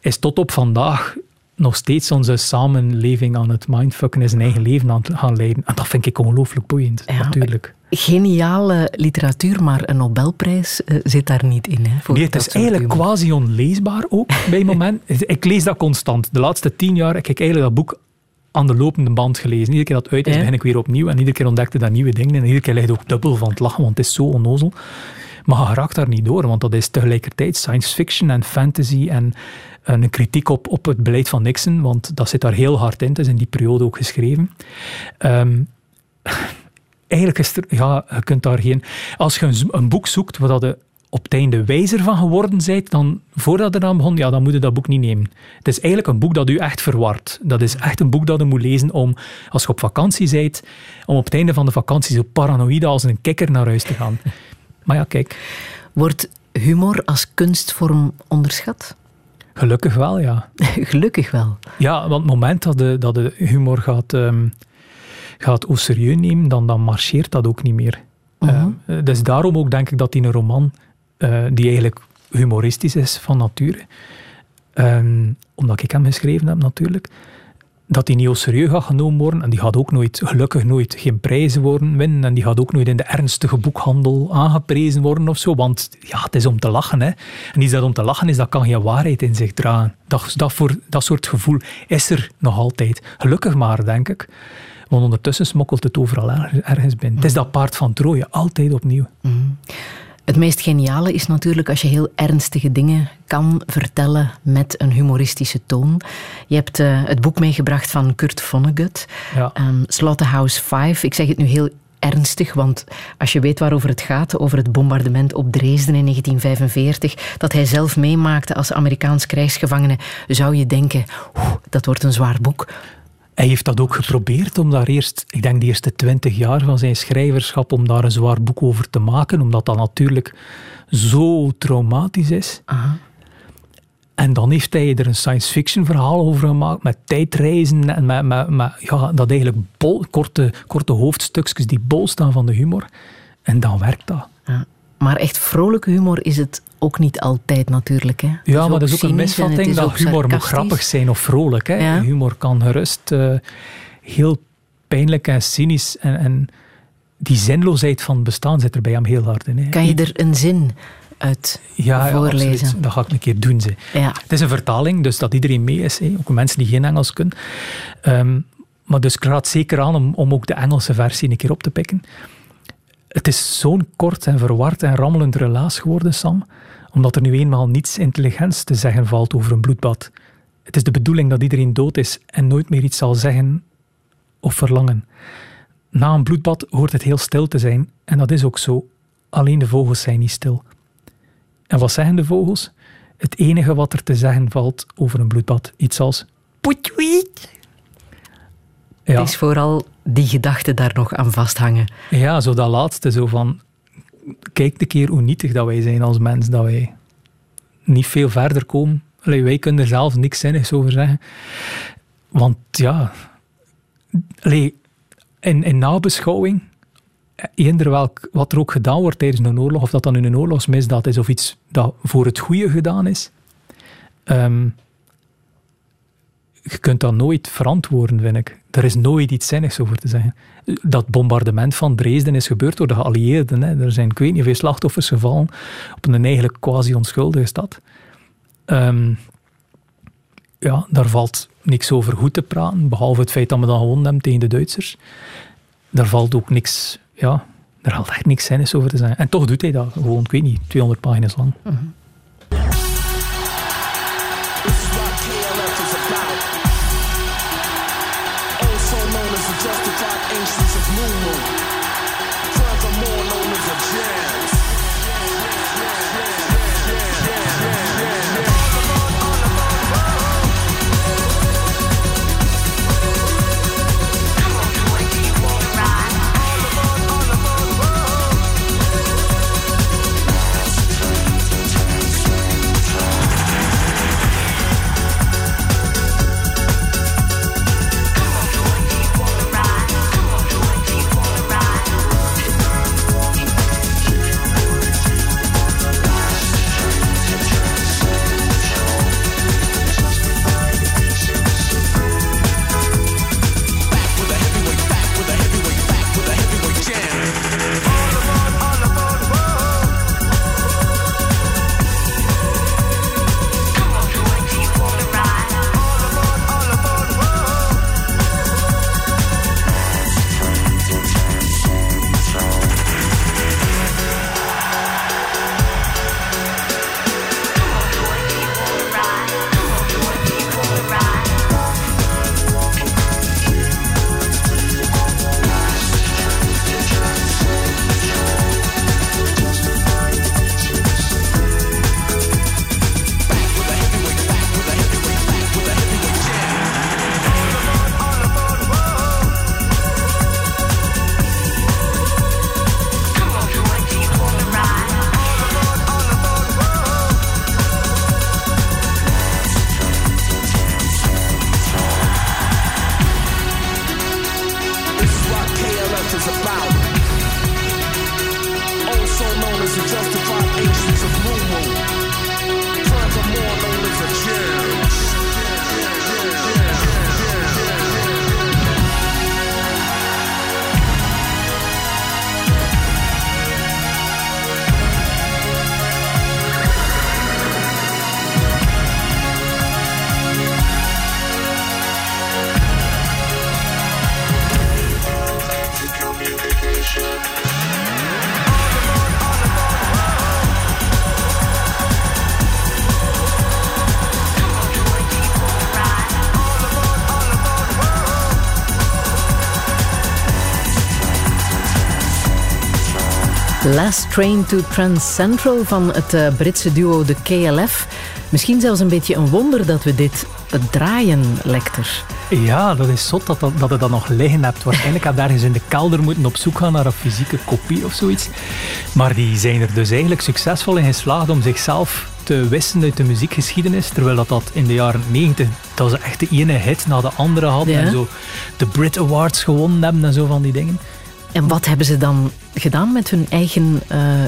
is tot op vandaag nog steeds onze samenleving aan het mindfucken is zijn eigen leven aan het gaan leiden. En dat vind ik ongelooflijk boeiend, natuurlijk. Geniale literatuur, maar een Nobelprijs uh, zit daar niet in. Hè, voor nee, het is eigenlijk quasi onleesbaar ook bij moment. ik lees dat constant. De laatste tien jaar heb ik eigenlijk dat boek aan de lopende band gelezen. Iedere keer dat het uit is, ja. begin ik weer opnieuw. En iedere keer ontdekte dat nieuwe dingen. En iedere keer ligt ook dubbel van het lachen, want het is zo onnozel. Maar je raakt daar niet door, want dat is tegelijkertijd science fiction en fantasy en een kritiek op, op het beleid van Nixon, want dat zit daar heel hard in. Het is in die periode ook geschreven. Um, eigenlijk is er, ja, je kunt daar geen. Als je een, een boek zoekt waar je op het einde wijzer van geworden bent, dan voordat je eraan begon, ja, dan moet je dat boek niet nemen. Het is eigenlijk een boek dat u echt verward. Dat is echt een boek dat je moet lezen om, als je op vakantie bent, om op het einde van de vakantie zo paranoïde als een kikker naar huis te gaan. Maar ja, kijk. Wordt humor als kunstvorm onderschat? Gelukkig wel, ja. Gelukkig wel. Ja, want het moment dat de, dat de humor gaat, um, gaat au serieus nemen, dan, dan marcheert dat ook niet meer. Uh dus daarom ook denk ik dat in een roman, uh, die eigenlijk humoristisch is van nature, um, omdat ik hem geschreven heb natuurlijk, dat die niet al serieus gaat genomen worden. En die gaat ook nooit, gelukkig nooit, geen prijzen worden winnen. En die gaat ook nooit in de ernstige boekhandel aangeprezen worden of zo. Want ja, het is om te lachen. Hè. En iets dat om te lachen is, dat kan geen waarheid in zich dragen. Dat, dat, voor, dat soort gevoel is er nog altijd. Gelukkig maar, denk ik. Want ondertussen smokkelt het overal ergens binnen. Het is dat paard van Troje, altijd opnieuw. Mm. Het meest geniale is natuurlijk als je heel ernstige dingen kan vertellen met een humoristische toon. Je hebt uh, het boek meegebracht van Kurt Vonnegut, ja. um, Slaughterhouse 5. Ik zeg het nu heel ernstig, want als je weet waarover het gaat, over het bombardement op Dresden in 1945, dat hij zelf meemaakte als Amerikaans krijgsgevangene, zou je denken, dat wordt een zwaar boek. Hij heeft dat ook geprobeerd om daar eerst, ik denk de eerste twintig jaar van zijn schrijverschap, om daar een zwaar boek over te maken, omdat dat natuurlijk zo traumatisch is. Aha. En dan heeft hij er een science fiction verhaal over gemaakt, met tijdreizen en met, met, met ja, dat eigenlijk bol, korte, korte hoofdstukjes die bol staan van de humor. En dan werkt dat. Ja. Maar echt vrolijke humor is het ook niet altijd natuurlijk. Hè. Ja, maar dat is ook een misvatting dat humor moet grappig zijn of vrolijk. Hè. Humor kan gerust uh, heel pijnlijk en cynisch en, en, die zinloosheid van bestaan zit er bij hem heel hard in. Hè. Kan je er een zin uit ja, voorlezen? Ja, dat ga ik een keer doen. Ze. Ja. Het is een vertaling, dus dat iedereen mee is. Hè. Ook mensen die geen Engels kunnen. Um, maar dus ik raad zeker aan om, om ook de Engelse versie een keer op te pikken. Het is zo'n kort en verward en rammelend relaas geworden, Sam, omdat er nu eenmaal niets intelligents te zeggen valt over een bloedbad. Het is de bedoeling dat iedereen dood is en nooit meer iets zal zeggen of verlangen. Na een bloedbad hoort het heel stil te zijn, en dat is ook zo. Alleen de vogels zijn niet stil. En wat zeggen de vogels? Het enige wat er te zeggen valt over een bloedbad. Iets als. Ja. Het is vooral die gedachten daar nog aan vasthangen. Ja, zo dat laatste, zo van... Kijk een keer hoe nietig dat wij zijn als mens, dat wij niet veel verder komen. Allee, wij kunnen er zelf niks zinnigs over zeggen. Want ja... Allee, in, in nabeschouwing, eender welk, wat er ook gedaan wordt tijdens een oorlog, of dat dan in een oorlogsmisdaad is, of iets dat voor het goede gedaan is... Um, je kunt dat nooit verantwoorden, vind ik. Er is nooit iets zinnigs over te zeggen. Dat bombardement van Dresden is gebeurd door de geallieerden. Hè. Er zijn, ik weet niet hoeveel slachtoffers gevallen op een eigenlijk quasi onschuldige stad. Um, ja, daar valt niks over goed te praten, behalve het feit dat we dan gewonnen hebben tegen de Duitsers. Daar valt ook niks, ja, daar valt echt niks zinnigs over te zeggen. En toch doet hij dat gewoon, ik weet niet, 200 pagina's lang. Uh mundo. Last Train to Trans Central van het uh, Britse duo de KLF. Misschien zelfs een beetje een wonder dat we dit draaien, Lecter. Ja, dat is zot dat, dat, je dat nog liggen hebt. Waarschijnlijk had ergens in de kelder moeten op zoek gaan naar een fysieke kopie of zoiets. Maar die zijn er dus eigenlijk succesvol in geslaagd om zichzelf te wissen uit de muziekgeschiedenis. Terwijl dat, dat in de jaren 90 dat ze echt de ene hit na de andere hadden. En zo de Brit Awards gewonnen hebben en zo van die dingen. En wat hebben ze dan gedaan met hun eigen uh,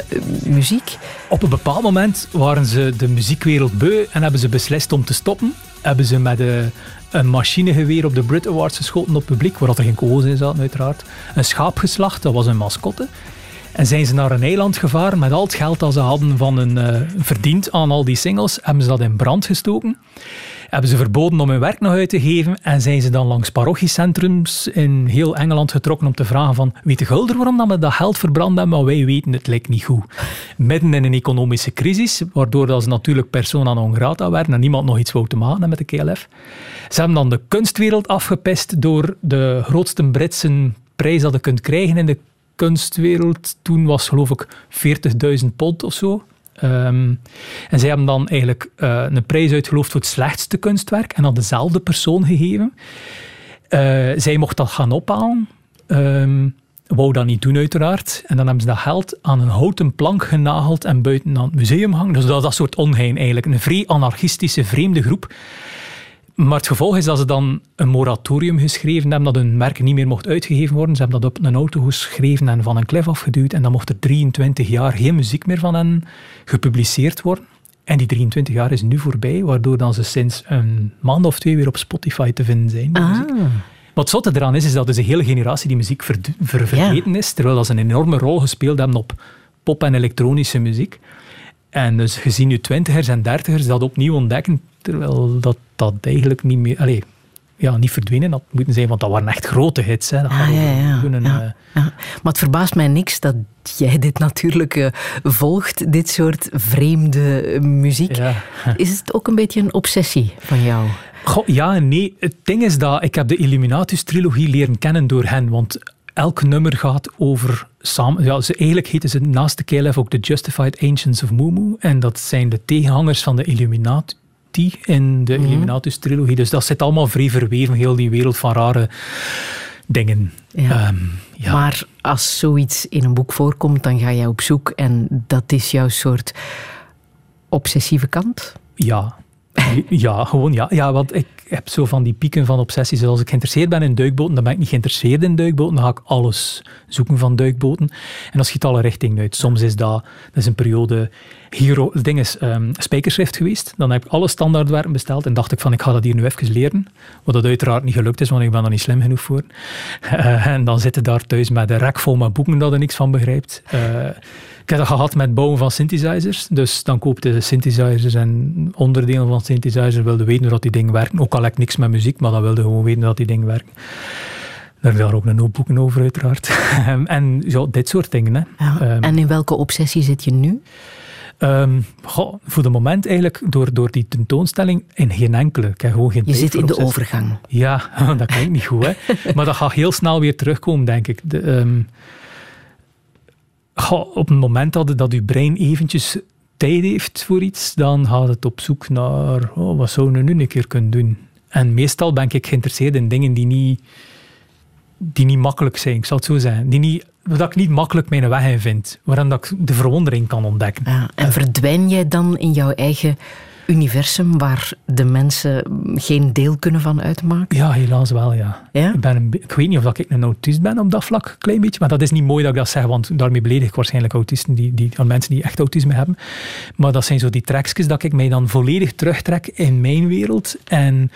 muziek? Op een bepaald moment waren ze de muziekwereld beu en hebben ze beslist om te stoppen. Hebben ze met de, een machinegeweer op de Brit Awards geschoten op publiek, waar er geen kogels in zaten uiteraard. Een schaap geslacht, dat was een mascotte. En zijn ze naar een eiland gevaren met al het geld dat ze hadden van een, uh, verdiend aan al die singles, hebben ze dat in brand gestoken hebben ze verboden om hun werk nog uit te geven en zijn ze dan langs parochiecentrums in heel Engeland getrokken om te vragen van weet de gulder waarom dat we dat geld verbrand hebben, maar wij weten het lijkt niet goed. Midden in een economische crisis, waardoor dat ze natuurlijk persona non grata werden en niemand nog iets wou te maken met de KLF. Ze hebben dan de kunstwereld afgepest door de grootste Britse prijs dat je kunt krijgen in de kunstwereld. Toen was geloof ik 40.000 pond of zo. Um, en zij hebben dan eigenlijk uh, een prijs uitgeloofd voor het slechtste kunstwerk en aan dezelfde persoon gegeven. Uh, zij mocht dat gaan ophalen. Um, wou dat niet doen, uiteraard. En dan hebben ze dat geld aan een houten plank genageld en buiten aan het museum hangen. Dus dat, dat soort ongein eigenlijk. Een vrij anarchistische, vreemde groep. Maar het gevolg is dat ze dan een moratorium geschreven hebben dat hun merk niet meer mocht uitgegeven worden. Ze hebben dat op een auto geschreven en van een klif afgeduwd. En dan mocht er 23 jaar geen muziek meer van hen gepubliceerd worden. En die 23 jaar is nu voorbij, waardoor dan ze sinds een maand of twee weer op Spotify te vinden zijn. Ah. Wat zotte eraan is, is dat dus een hele generatie die muziek ver, vergeten is, terwijl ze een enorme rol gespeeld hebben op pop- en elektronische muziek. En dus gezien nu twintigers en dertigers dat opnieuw ontdekken, terwijl dat, dat eigenlijk niet meer... Allez, ja, niet verdwenen dat moeten zijn, want dat waren echt grote hits. Hè. Dat ah, ja, ja, kunnen, ja, uh... Maar het verbaast mij niks dat jij dit natuurlijk uh, volgt, dit soort vreemde muziek. Is het ook een beetje een obsessie van jou? Goh, ja en nee. Het ding is dat ik heb de Illuminatus-trilogie leren kennen door hen, want elk nummer gaat over samen. Ja, ze, eigenlijk heten ze naast de KLF ook de Justified Ancients of Mumu. En dat zijn de tegenhangers van de Illuminati in de mm Illuminatus-trilogie. Dus dat zit allemaal vrij verweven, heel die wereld van rare dingen. Ja. Ehm, ja. Maar als zoiets in een boek voorkomt, dan ga je op zoek en dat is jouw soort obsessieve kant? Ja, ja, gewoon ja. Ja, want ik heb zo van die pieken van obsessies. Als ik geïnteresseerd ben in duikboten, dan ben ik niet geïnteresseerd in duikboten. Dan ga ik alles zoeken van duikboten. En dat schiet alle richtingen uit. Soms is dat, dat is een periode... Hier, het ding is um, spijkerschrift geweest. Dan heb ik alle standaardwerken besteld en dacht ik van, ik ga dat hier nu even leren. Wat dat uiteraard niet gelukt is, want ik ben er niet slim genoeg voor. Uh, en dan zitten daar thuis met een rek vol met boeken dat er niks van begrijpt. Uh, ik heb dat gehad met bouwen van synthesizers. Dus dan koopte synthesizers en onderdelen van synthesizers wilde weten hoe die dingen werken. Ook al heb ik niks met muziek, maar dan wilde gewoon weten dat die dingen werken. Daar daar ook een hoop boeken over, uiteraard. en ja, dit soort dingen. Hè. Ja, ehm, en in welke obsessie zit je nu? Um, goh, voor de moment eigenlijk, door, door die tentoonstelling, in geen enkele. Ik heb gewoon geen je zit in de overgang. Ja, dat klinkt niet goed. Hè. maar dat gaat heel snel weer terugkomen, denk ik. De, um, op het moment dat, dat je brein eventjes tijd heeft voor iets, dan gaat het op zoek naar oh, wat zouden we nu een keer kunnen doen. En meestal ben ik geïnteresseerd in dingen die niet, die niet makkelijk zijn, ik zal het zo zeggen. Die niet, dat ik niet makkelijk mijn weg in vind. Waarin dat ik de verwondering kan ontdekken. Ja, en verdwijn jij dan in jouw eigen universum waar de mensen geen deel kunnen van uitmaken? Ja, helaas wel, ja. ja? Ik, ben een, ik weet niet of ik een autist ben op dat vlak, een klein beetje. Maar dat is niet mooi dat ik dat zeg, want daarmee beledig ik waarschijnlijk autisten, die, die, mensen die echt autisme hebben. Maar dat zijn zo die trekjes dat ik mij dan volledig terugtrek in mijn wereld. En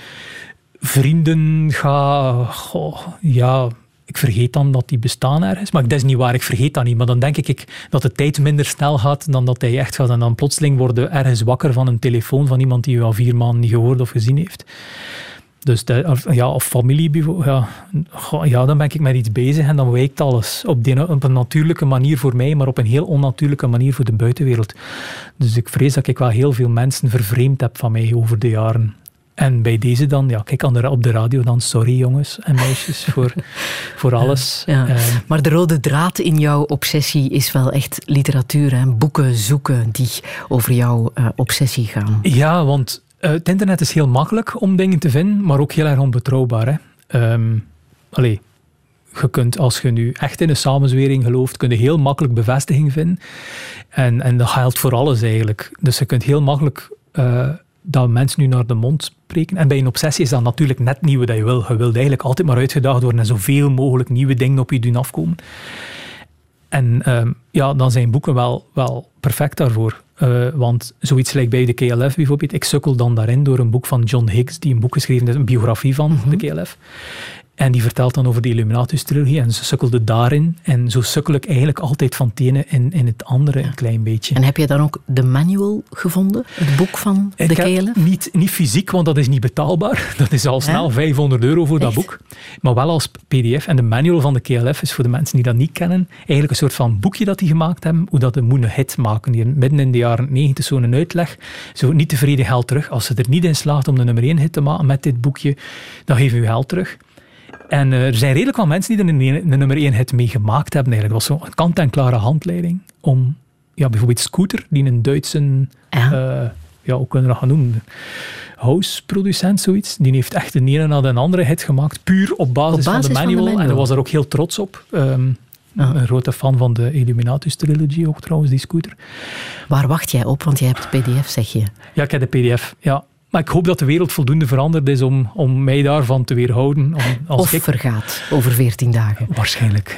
vrienden ga... Goh, ja ik vergeet dan dat die bestaan ergens. Maar dat is niet waar, ik vergeet dat niet. Maar dan denk ik dat de tijd minder snel gaat dan dat hij echt gaat. En dan plotseling worden ergens wakker van een telefoon van iemand die je al vier maanden niet gehoord of gezien heeft. Dus ja, of familie, ja, ja, dan ben ik met iets bezig en dan wijkt alles. Op, op een natuurlijke manier voor mij, maar op een heel onnatuurlijke manier voor de buitenwereld. Dus ik vrees dat ik wel heel veel mensen vervreemd heb van mij over de jaren. En bij deze dan, ja, kijk op de radio dan, sorry jongens en meisjes voor, voor alles. Ja, ehm, maar de rode draad in jouw obsessie is wel echt literatuur en boeken zoeken die over jouw uh, obsessie gaan. Ja, want uh, het internet is heel makkelijk om dingen te vinden, maar ook heel erg onbetrouwbaar. Hè? Um, allee, je kunt, als je nu echt in een samenzwering gelooft, kun je heel makkelijk bevestiging vinden. En, en dat geldt voor alles eigenlijk. Dus je kunt heel makkelijk... Uh, dat mensen nu naar de mond spreken. En bij een obsessie is dat natuurlijk net nieuw wat je wil. Je wilt eigenlijk altijd maar uitgedaagd worden en zoveel mogelijk nieuwe dingen op je doen afkomen. En uh, ja, dan zijn boeken wel, wel perfect daarvoor. Uh, want zoiets lijkt bij de KLF bijvoorbeeld. Ik sukkel dan daarin door een boek van John Higgs, die een boek geschreven heeft, een biografie van mm -hmm. de KLF. En die vertelt dan over de Illuminatus-trilogie en ze sukkelde daarin. En zo sukkel ik eigenlijk altijd van het ene in, in het andere een klein beetje. En heb je dan ook de manual gevonden? Het boek van de KLF? Niet, niet fysiek, want dat is niet betaalbaar. Dat is al snel 500 euro voor dat boek. Maar wel als pdf. En de manual van de KLF is voor de mensen die dat niet kennen, eigenlijk een soort van boekje dat die gemaakt hebben, hoe dat de moene hit maken. Die midden in de jaren 90 zo'n uitleg. Zo niet tevreden geld terug. Als ze er niet in slaagt om de nummer 1 hit te maken met dit boekje, dan geven we geld terug. En uh, er zijn redelijk wat mensen die er een, een nummer 1 hit mee gemaakt hebben. Eigenlijk. Dat was zo'n kant-en-klare handleiding om ja, bijvoorbeeld Scooter, die een Duitse, ja, uh, ja hoe kunnen we dat gaan noemen? House-producent, zoiets. Die heeft echt de ene na de andere hit gemaakt, puur op basis, op basis van, de manual, van, de manual. En hij was er ook heel trots op. Um, Ah. Een grote fan van de Illuminatus-trilogie ook trouwens, die scooter. Waar wacht jij op? Want jij hebt de pdf, zeg je. Ja, ik heb de pdf, ja. Maar ik hoop dat de wereld voldoende veranderd is om, om mij daarvan te weerhouden. Om, als of ik... vergaat over veertien dagen. Waarschijnlijk.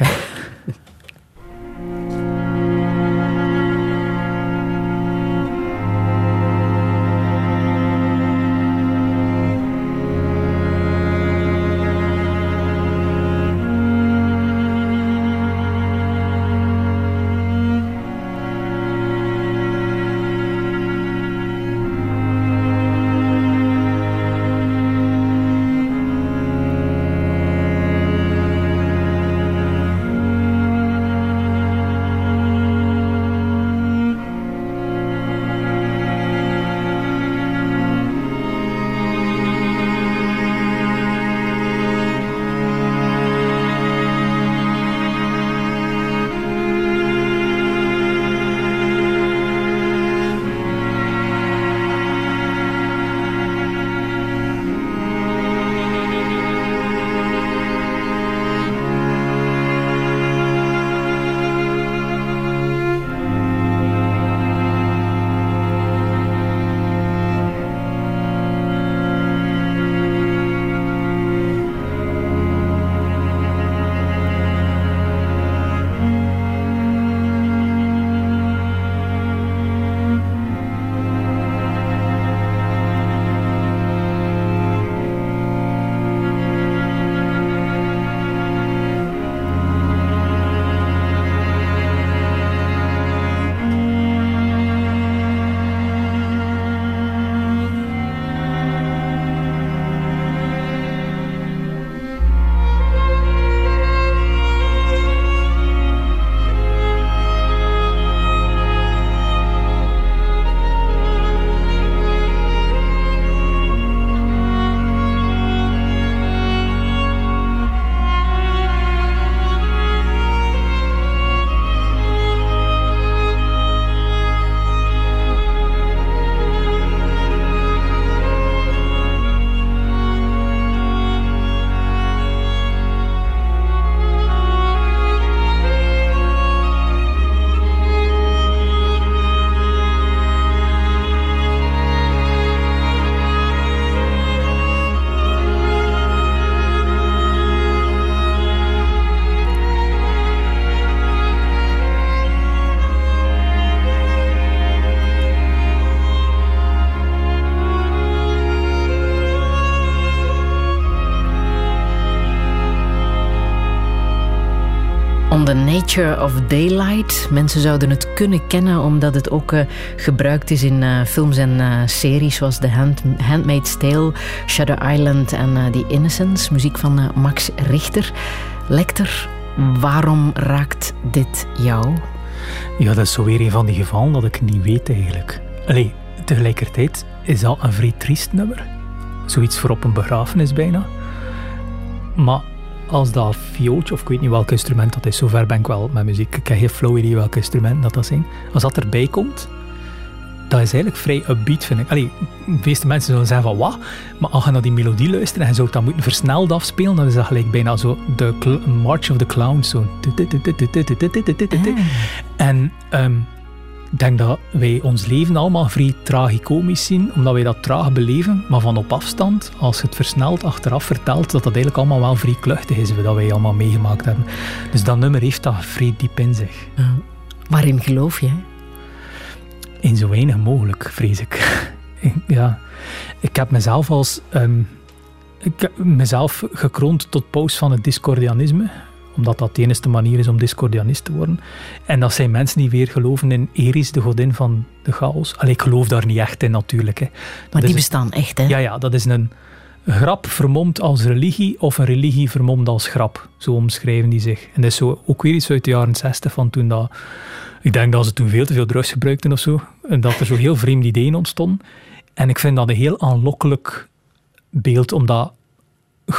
The Nature of Daylight. Mensen zouden het kunnen kennen omdat het ook uh, gebruikt is in uh, films en uh, series zoals The Hand Handmaid's Tale, Shutter Island en The Innocents. Muziek van Max Richter. Lecter, waarom raakt dit jou? Ja, dat is zo weer een van die gevallen dat ik niet weet eigenlijk. Allee, tegelijkertijd is dat een vrij triest nummer. Zoiets voor op een begrafenis bijna. Maar als dat viooltje, of ik weet niet welk instrument dat is, zover ben ik wel met muziek. Ik heb geen flow idee welk instrument dat, dat zijn. Als dat erbij komt, dat is eigenlijk vrij upbeat, vind ik. Allee, de meeste mensen zullen zeggen van wat, maar als je naar die melodie luistert en je zou dat moeten versneld afspelen, dan is dat gelijk bijna zo de March of the Clowns. Zo. En um, ik denk dat wij ons leven allemaal vrij tragicomisch zien, omdat wij dat traag beleven, maar van op afstand, als je het versneld achteraf vertelt, dat dat eigenlijk allemaal wel vrij kluchtig is, wat wij allemaal meegemaakt hebben. Dus dat nummer heeft dat vrij diep in zich. Waarin geloof je? In zo weinig mogelijk, vrees ik. ja, ik heb mezelf als... Um, ik heb mezelf gekroond tot paus van het discordianisme omdat dat de enige manier is om discordianist te worden. En dat zijn mensen die weer geloven in Eris, de godin van de chaos. Allee, ik geloof daar niet echt in natuurlijk. Hè. maar die bestaan echt, hè? Ja, ja, dat is een grap vermomd als religie of een religie vermomd als grap. Zo omschrijven die zich. En dat is zo, ook weer iets uit de jaren 60 van toen dat... Ik denk dat ze toen veel te veel drugs gebruikten of zo. En dat er zo heel vreemde ideeën ontstonden. En ik vind dat een heel aanlokkelijk beeld, omdat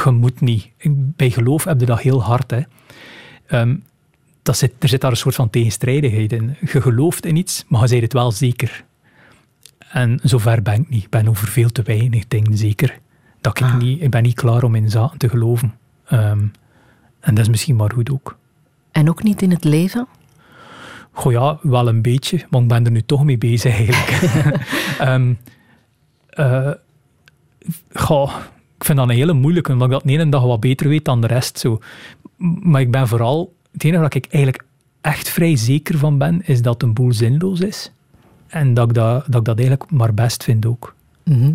je moet niet. Bij geloof heb je dat heel hard. Hè. Ehm, dat zit, er zit daar een soort van tegenstrijdigheid in. Je gelooft in iets, maar je zei het wel zeker. En zover ben ik niet. Ik ben over veel te weinig dingen zeker. Dat ik, ah. niet, ik ben niet klaar om in zaken te geloven. Ehm, en dat is misschien maar goed ook. En ook niet in het leven? Goh ja, wel een beetje, maar ik ben er nu toch mee bezig eigenlijk. um, uh, goh, ik vind dat een hele moeilijke, omdat ik dat de ene dag wat beter weet dan de rest. Zo. Maar ik ben vooral, het enige waar ik eigenlijk echt vrij zeker van ben, is dat een boel zinloos is. En dat ik dat, dat, ik dat eigenlijk maar best vind ook. Mhm.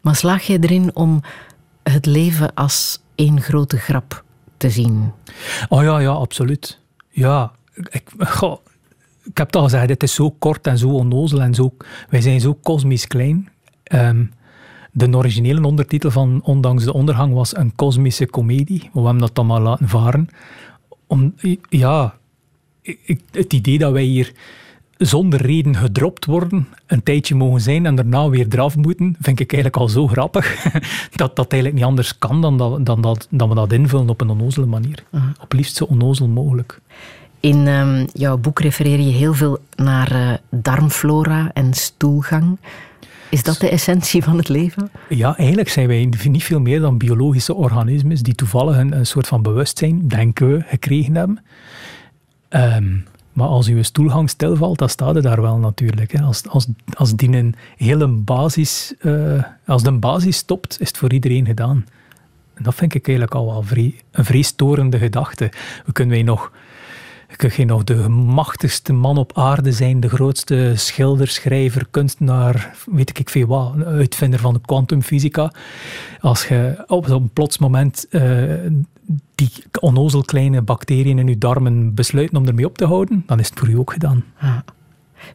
Maar slaag jij erin om het leven als één grote grap te zien? Oh ja, ja, absoluut. Ja, ik, ik heb het al gezegd, het is zo kort en zo onnozel en zo... Wij zijn zo kosmisch klein. Ehm, de originele ondertitel van Ondanks de Ondergang was een kosmische komedie. We hebben dat dan maar laten varen. Om, ja, het idee dat wij hier zonder reden gedropt worden, een tijdje mogen zijn en daarna weer eraf moeten, vind ik eigenlijk al zo grappig dat dat eigenlijk niet anders kan dan, dat, dan, dat, dan we dat invullen op een onnozele manier. Op liefst zo onnozel mogelijk. In um, jouw boek refereer je heel veel naar uh, darmflora en stoelgang. Is dat de essentie van het leven? Ja, eigenlijk zijn wij niet veel meer dan biologische organismen die toevallig een, soort van bewustzijn, denken we, gekregen hebben. Ehm, maar als uw stoelgang stilvalt, dan staat het daar wel natuurlijk. Hè. Als, als, als, die een hele basis, uh, als de basis stopt, is het voor iedereen gedaan. En dat vind ik eigenlijk al wel een vrij storende gedachte. We kunnen wij nog kun je nog de machtigste man op aarde zijn, de grootste schilder, schrijver, kunstenaar, weet ik veel wat, uitvinder van de kwantumfysica. Als je op een plots moment uh, die onnozel kleine bacteriën in je darmen besluiten om ermee op te houden, dan is het voor u ook gedaan.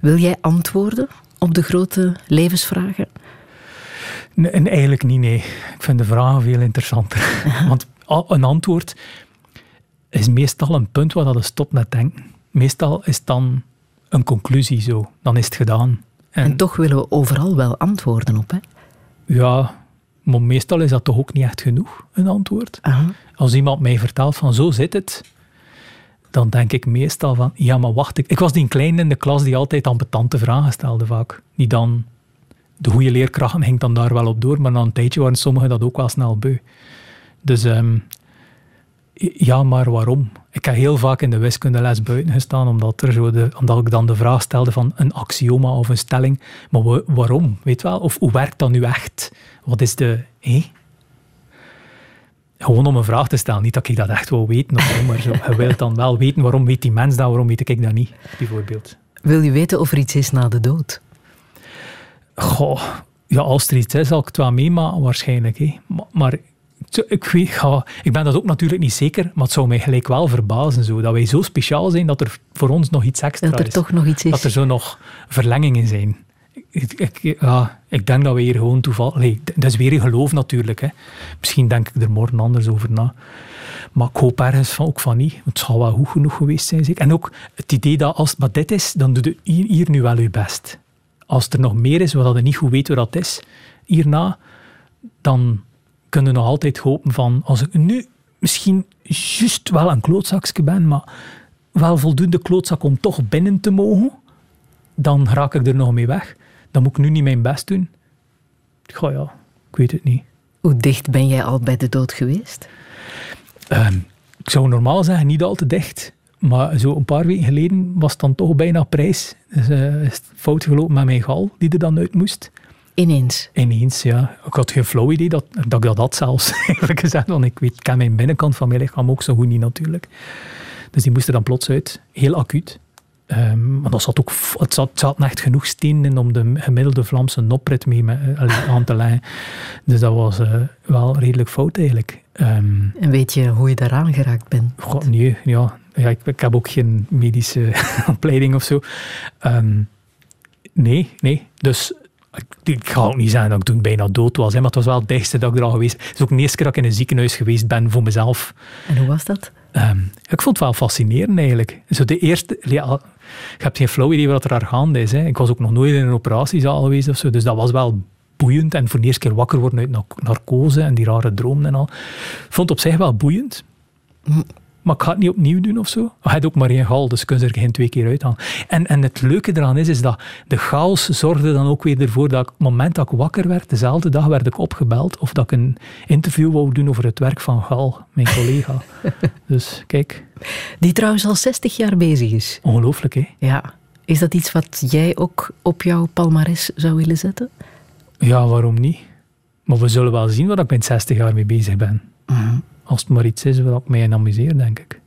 Wil jij antwoorden op de grote levensvragen? Nee, eigenlijk niet, nee. Ik vind de vragen veel interessanter. Want een antwoord is meestal een punt waar dat stopt met denken. Meestal is het dan een conclusie zo. Dan is het gedaan. En, toch willen we overal wel antwoorden op, hè? Ja, maar meestal is dat toch ook niet echt genoeg, een antwoord. Als iemand mij vertelt van zo zit het, dan denk ik meestal van, ja, maar wacht, ik, ik was die kleine in de klas die altijd ambetante vragen stelde vaak. Die dan, de goede leerkrachten ging dan daar wel op door, maar na een tijdje waren sommigen dat ook wel snel beu. Dus um, ja, maar waarom? Ik heb heel vaak in de wiskundeles buiten gestaan, omdat, er zo de, omdat ik dan de vraag stelde van een axioma of een stelling. Maar waarom? Weet wel? Of hoe werkt dat nu echt? Wat is de... Hé? Gewoon om een vraag te stellen. Niet dat ik dat echt wil weten, of maar zo, je wilt dan wel weten waarom weet die mens dat, waarom weet ik dat niet, bijvoorbeeld. Wil je weten of er iets is na de dood? Goh, ja, als er iets is, zal ik het wel meemaken, waarschijnlijk. Hé. Maar, maar ik, weet, ja, ik ben dat ook natuurlijk niet zeker, maar het zou mij gelijk wel verbazen zo, dat wij zo speciaal zijn dat er voor ons nog iets extra is. Dat er toch nog iets is. Dat er zo nog verlengingen zijn. Ik, ik, ja, ik denk dat we hier gewoon toevallig... dat is weer een geloof natuurlijk. Hè. Misschien denk ik er morgen anders over na. Maar ik hoop ergens van, ook van niet. Het zal wel goed genoeg geweest zijn. Zeker. En ook het idee dat als het dit is, dan doe je hier, hier nu wel je best. Als er nog meer is, wat je niet goed weet wat dat is, hierna, dan kunnen nog altijd hopen van, als ik nu misschien juist wel een klootzakje ben, maar wel voldoende klootzak om toch binnen te mogen, dan raak ik er nog mee weg. Dan moet ik nu niet mijn best doen. Goh ja, ik weet het niet. Hoe dicht ben jij al bij de dood geweest? Ehm, ik zou normaal zeggen niet al te dicht. Maar zo een paar weken geleden was het dan toch bijna prijs. Dus uh, is het fout gelopen met mijn gal, die er dan uit moest. Ineens? Ineens, ja. Ik had geen flow idee dat, dat ik dat had zelfs, eigenlijk gezegd. Want ik weet, ken mijn binnenkant van mijn lichaam ook zo goed niet natuurlijk. Dus die moest er dan plots uit. Heel acuut. Um, maar dat zat ook, het, zat, het zat echt genoeg steen in om de gemiddelde Vlaamse noprit mee met, uh, aan te leggen. Dus dat was uh, wel redelijk fout eigenlijk. Um, en weet je hoe je daaraan geraakt bent? God, nee, ja. ja ik, ik, heb ook geen medische opleiding of zo. Um, nee, nee. Dus ik ga ook niet zeggen dat ik toen bijna dood was, hè, maar het was wel het dichtste dat ik er al geweest Het is ook de eerste keer dat ik in een ziekenhuis geweest ben voor mezelf. En hoe was dat? Um, ik vond het wel fascinerend eigenlijk. Zo de eerste, ja, je hebt geen flauw idee wat er aan gaande is. Hè. Ik was ook nog nooit in een operatiezaal geweest of zo, dus dat was wel boeiend. En voor de eerste keer wakker worden uit narcose en die rare dromen en al. Ik vond het op zich wel boeiend. Hm. Maar ik ga het niet opnieuw doen of zo. Hij had ook maar één gal, dus kun je er geen twee keer uit halen. En, en het leuke eraan is, is dat de chaos zorgde dan ook weer ervoor dat ik, op het moment dat ik wakker werd, dezelfde dag werd ik opgebeld of dat ik een interview wou doen over het werk van Gal, mijn collega. dus kijk. Die trouwens al 60 jaar bezig is. Ongelooflijk, hè? Ja. Is dat iets wat jij ook op jouw palmares zou willen zetten? Ja, waarom niet? Maar we zullen wel zien waar ik met 60 jaar mee bezig ben. Mm als het maar iets is waar ik mij amuseer, denk ik.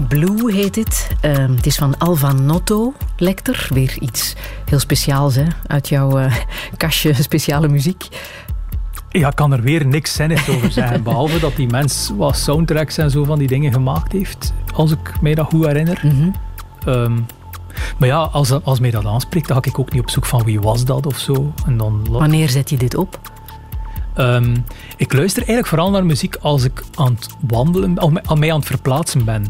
Blue heet het. Ehm, het is van Alva Notto, lector. Weer iets heel speciaals hè? uit jouw uh, kastje speciale muziek. Ja, ik kan er weer niks zinnigs over zeggen. behalve dat die mens wat soundtracks en zo van die dingen gemaakt heeft. Als ik mij dat goed herinner. Mhm. Ehm, maar ja, als, als mij dat aanspreekt, dan ga ik ook niet op zoek van wie was dat of zo. En dan, Wanneer zet je dit op? Ehm, ik luister eigenlijk vooral naar muziek als ik aan het wandelen, al mij aan het verplaatsen ben.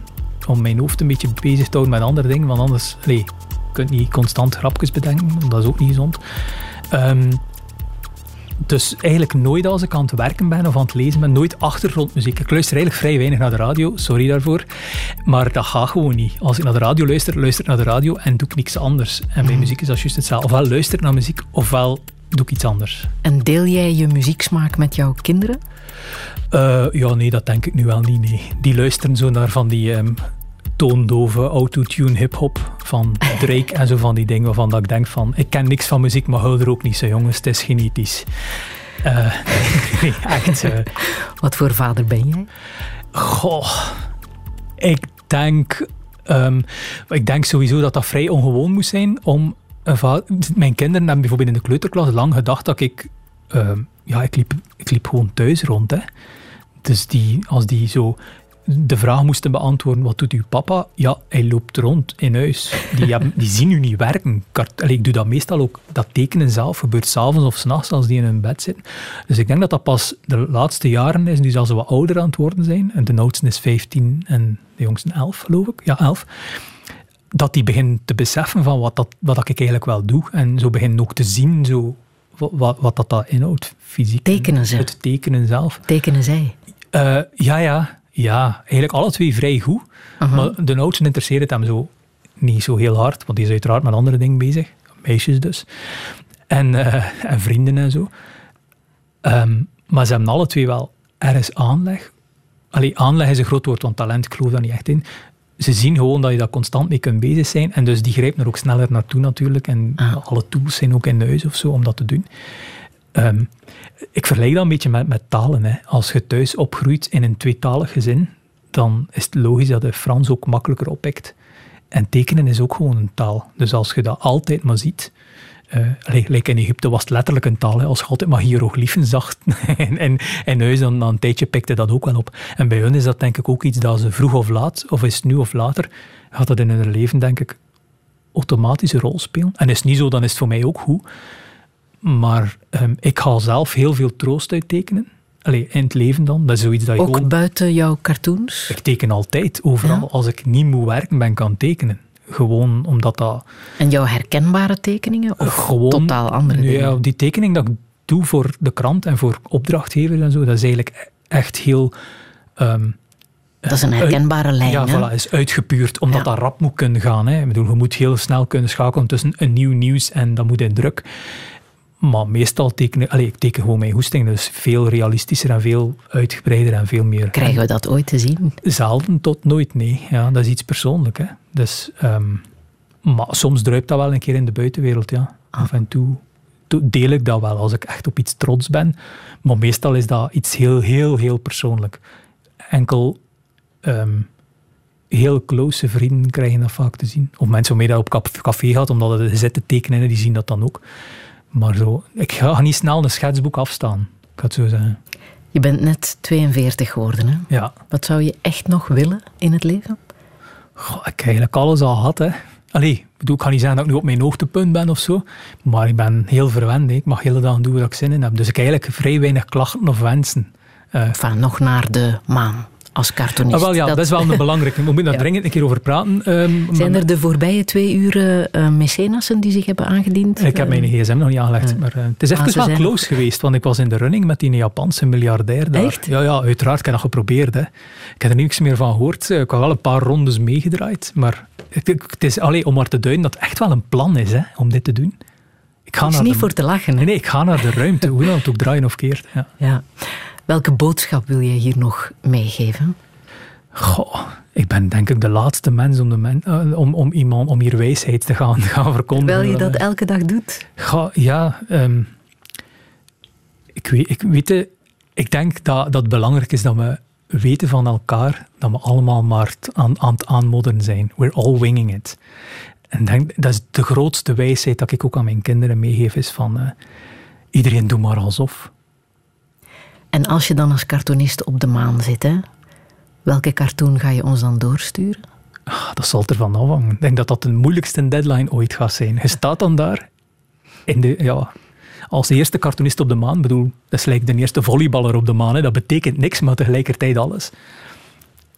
Om mijn hoofd een beetje bezig te houden met andere dingen, want anders, nee, je kunt niet constant grapjes bedenken, dat is ook niet gezond. Um, dus eigenlijk nooit als ik aan het werken ben of aan het lezen ben, nooit achtergrondmuziek. Ik luister eigenlijk vrij weinig naar de radio, sorry daarvoor. Maar dat gaat gewoon niet. Als ik naar de radio luister, luister ik naar de radio en doe ik niks anders. En bij mhm. muziek is dat juist hetzelfde. Ofwel luister ik naar muziek, ofwel doe ik iets anders. En deel jij je muzieksmaak met jouw kinderen? Uh, ja, nee, dat denk ik nu wel niet. Nee. Die luisteren zo naar van die um, toondove autotune hip-hop van Drake en zo van die dingen waarvan dat ik denk van, ik ken niks van muziek, maar hou er ook niet zo jongens, het is genetisch. Uh, nee, echt. Uh. Wat voor vader ben jij? Goh, ik denk, um, ik denk sowieso dat dat vrij ongewoon moest zijn om mijn kinderen hebben bijvoorbeeld in de kleuterklas lang gedacht dat ik... Uh, ja, ik liep, ik liep gewoon thuis rond. Hè. Dus die, als die zo de vraag moesten beantwoorden, wat doet uw papa? Ja, hij loopt rond in huis. Die, die zien u niet werken. ik doe dat meestal ook. Dat tekenen zelf gebeurt s'avonds of s'nachts als die in hun bed zitten. Dus ik denk dat dat pas de laatste jaren is, nu zal ze wat ouder aan het worden zijn. En de oudste is 15 en de jongste 11, geloof ik. Ja, 11 dat die begint te beseffen van wat, dat, wat ik eigenlijk wel doe. En zo begint ook te zien zo, wat, wat dat, dat inhoudt, fysiek. Tekenen ze? Het tekenen zelf. Tekenen zij? Uh, ja, ja. Ja, eigenlijk alle twee vrij goed. Maar de oudste interesseert het hem zo niet zo heel hard, want die is uiteraard met andere dingen bezig. Meisjes dus. En, uh, en vrienden en zo. Um, maar ze hebben alle twee wel ergens aanleg. Allee, aanleg is een groot woord, want talent, ik geloof daar niet echt in ze zien gewoon dat je daar constant mee kunt bezig zijn. En dus die grijpen er ook sneller naartoe natuurlijk. En ah. alle tools zijn ook in huis of zo om dat te doen. Um, ik vergelijk dat een beetje met, met talen. Hè. Als je thuis opgroeit in een tweetalig gezin, dan is het logisch dat je Frans ook makkelijker oppikt. En tekenen is ook gewoon een taal. Dus als je dat altijd maar ziet, uh, like in Egypte was het letterlijk een taal. Hè. Als je altijd maar hieroglyphen zag en, en, en huis, dan, een tijdje pikte dat ook wel op. En bij hun is dat denk ik ook iets dat ze vroeg of laat, of is het nu of later, gaat dat in hun leven denk ik automatisch een rol spelen. En is het niet zo, dan is het voor mij ook goed. Maar um, ik haal zelf heel veel troost uit tekenen. Allee, in het leven dan. Dat is zoiets dat je ook buiten jouw cartoons? Ik teken altijd, overal. Als ik niet moet werken, ben ik aan het tekenen. Gewoon omdat dat... En jouw herkenbare tekeningen? Of gewoon, totaal andere dingen? Ja, die tekening dat ik doe voor de krant en voor opdrachtgevers en zo, dat is eigenlijk echt heel... Ehm, dat is een herkenbare lijn. Ja, voilà, is uitgepuurd, omdat dat rap moet kunnen gaan. Hè. Ik bedoel, je moet heel snel kunnen schakelen tussen een nieuw nieuws en dat moet in druk. Maar meestal teken allez, ik teken gewoon mijn hoesting, dus veel realistischer en veel uitgebreider en veel meer. Krijgen we dat ooit te zien? Zelden tot nooit, nee. Ja, dat is iets persoonlijks. Hè. Dus, um, maar soms druipt dat wel een keer in de buitenwereld, ja. Ah. Af en toe deel ik dat wel als ik echt op iets trots ben. Maar meestal is dat iets heel, heel, heel persoonlijk. Enkel um, heel close vrienden krijgen dat vaak te zien. Of mensen waarmee dat op café gaat, omdat het zitten tekenen, die zien dat dan ook. Maar zo, ik ga niet snel een schetsboek afstaan. Ik ga het zo zeggen. Je bent net 42 geworden, hè? Ja. Wat zou je echt nog willen in het leven? Goh, ik heb eigenlijk alles al gehad, hè. Allee, ik, bedoel, ik ga niet zeggen dat ik nu op mijn hoogtepunt ben of zo, maar ik ben heel verwend. Hè. Ik mag hele dagen doen wat ik zin in heb. Dus ik heb eigenlijk vrij weinig klachten of wensen. Uh, enfin, nog naar de maan als cartoonist. Ah, wel, ja, dat... is wel een belangrijke. We moeten daar dringend een keer over praten. Um, Zijn er de voorbije twee uren uh, mecenassen die zich hebben aangediend? Ik heb mijn gsm nog niet aangelegd. maar uh, het is even wel close geweest, want ik was in de running met die Japanse miljardair daar. Echt? Ja, ja, uiteraard. Ik heb dat geprobeerd. Hè. Ik heb er niks meer van gehoord. Ik heb wel een paar rondes meegedraaid. Maar het, het is alleen om maar te duiden dat het echt wel een plan is hè, om dit te doen. Ik ga het is niet voor te lachen. Nee, nee, ik ga naar de ruimte. Hoe dan het ook draaien of keert. Ja. ja. Welke boodschap wil jij hier nog meegeven? Goh, ik ben denk ik de laatste mens om, de men, uh, om, om, iemand, om hier wijsheid te gaan, gaan verkondigen. Terwijl je dat elke dag doet? Goh, ja, um, ik, weet, ik, weet, ik denk dat, dat het belangrijk is dat we weten van elkaar dat we allemaal maar aan, aan het aanmodderen zijn. We're all winging it. En denk, dat is de grootste wijsheid dat ik ook aan mijn kinderen meegeef, is van uh, iedereen doet maar alsof. En als je dan als cartoonist op de maan zit, hè, welke cartoon ga je ons dan doorsturen? Ah, dat zal ervan afhangen. Ik denk dat dat de moeilijkste deadline ooit gaat zijn. Je staat dan daar in de, ja, als eerste cartoonist op de maan. Ik bedoel, dat is lijkt de eerste volleyballer op de maan. Hè. Dat betekent niks, maar tegelijkertijd alles.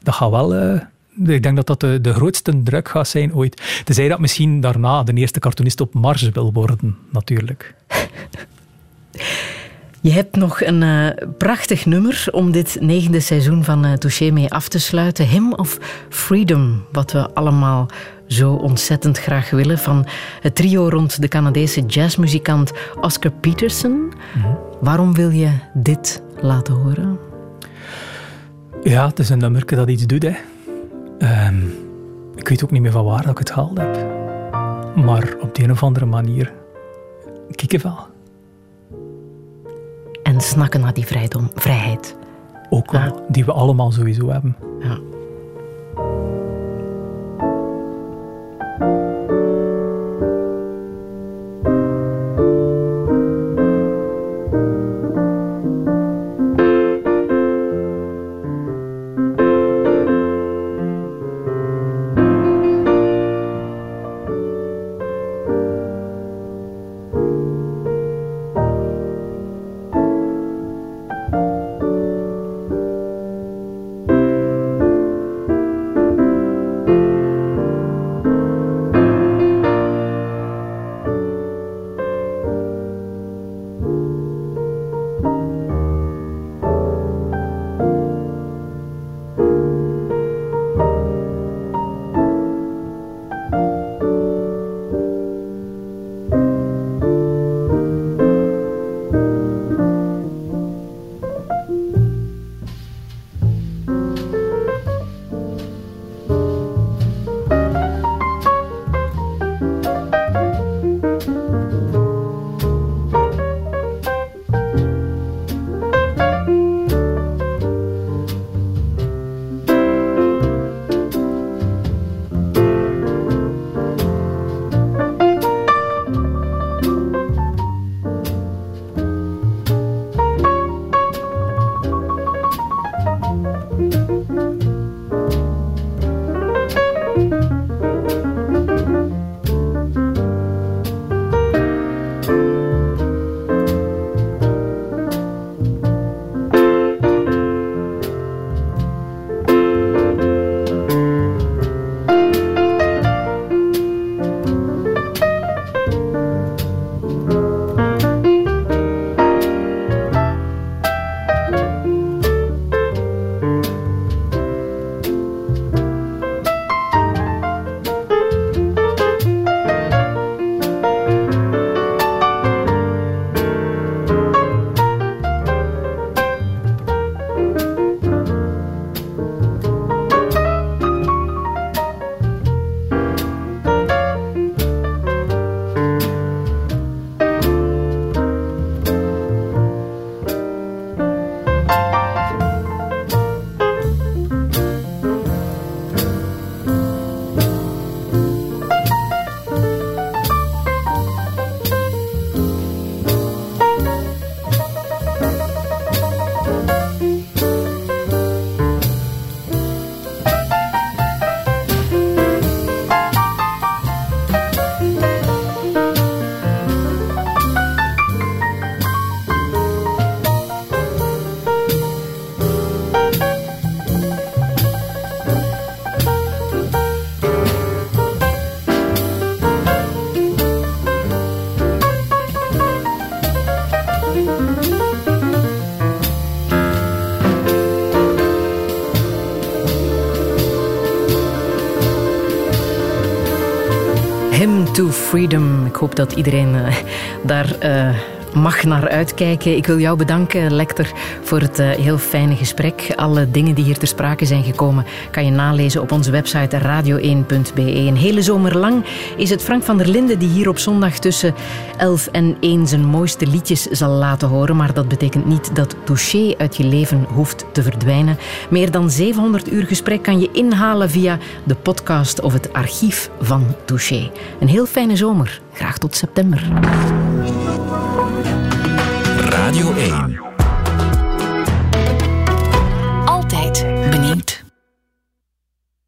Dat gaat wel... Uh, ik denk dat dat de, de, grootste druk gaat zijn ooit. Tenzij dat misschien daarna de eerste cartoonist op Mars wil worden, natuurlijk. Je hebt nog een uh, prachtig nummer om dit negende seizoen van uh, Touché mee af te sluiten. Him of Freedom, wat we allemaal zo ontzettend graag willen. Van het trio rond de Canadese jazzmuzikant Oscar Peterson. Mhm. Waarom wil je dit laten horen? Ja, het is een nummer dat iets doet. Hè. Ehm, ik weet ook niet meer van waar dat ik het gehaald heb. Maar op de een of andere manier wel. En snakken naar die vrijheid. Ook wel, die we allemaal sowieso hebben. Ja. Freedom. Ik hoop dat iedereen uh, daar uh, mag naar uitkijken. Ik wil jou bedanken, Lecter, voor het uh, heel fijne gesprek. Alle dingen die hier ter sprake zijn gekomen kan je nalezen op onze website radio1.be. Een hele zomer lang is het Frank van der Linden die hier op zondag tussen 11 en 1 zijn mooiste liedjes zal laten horen. Maar dat betekent niet dat Touché uit je leven hoeft te verdwijnen. Meer dan 700 uur gesprek kan je inhalen via de podcast of het archief van Touché. Een heel fijne zomer. Graag tot september. Radio 1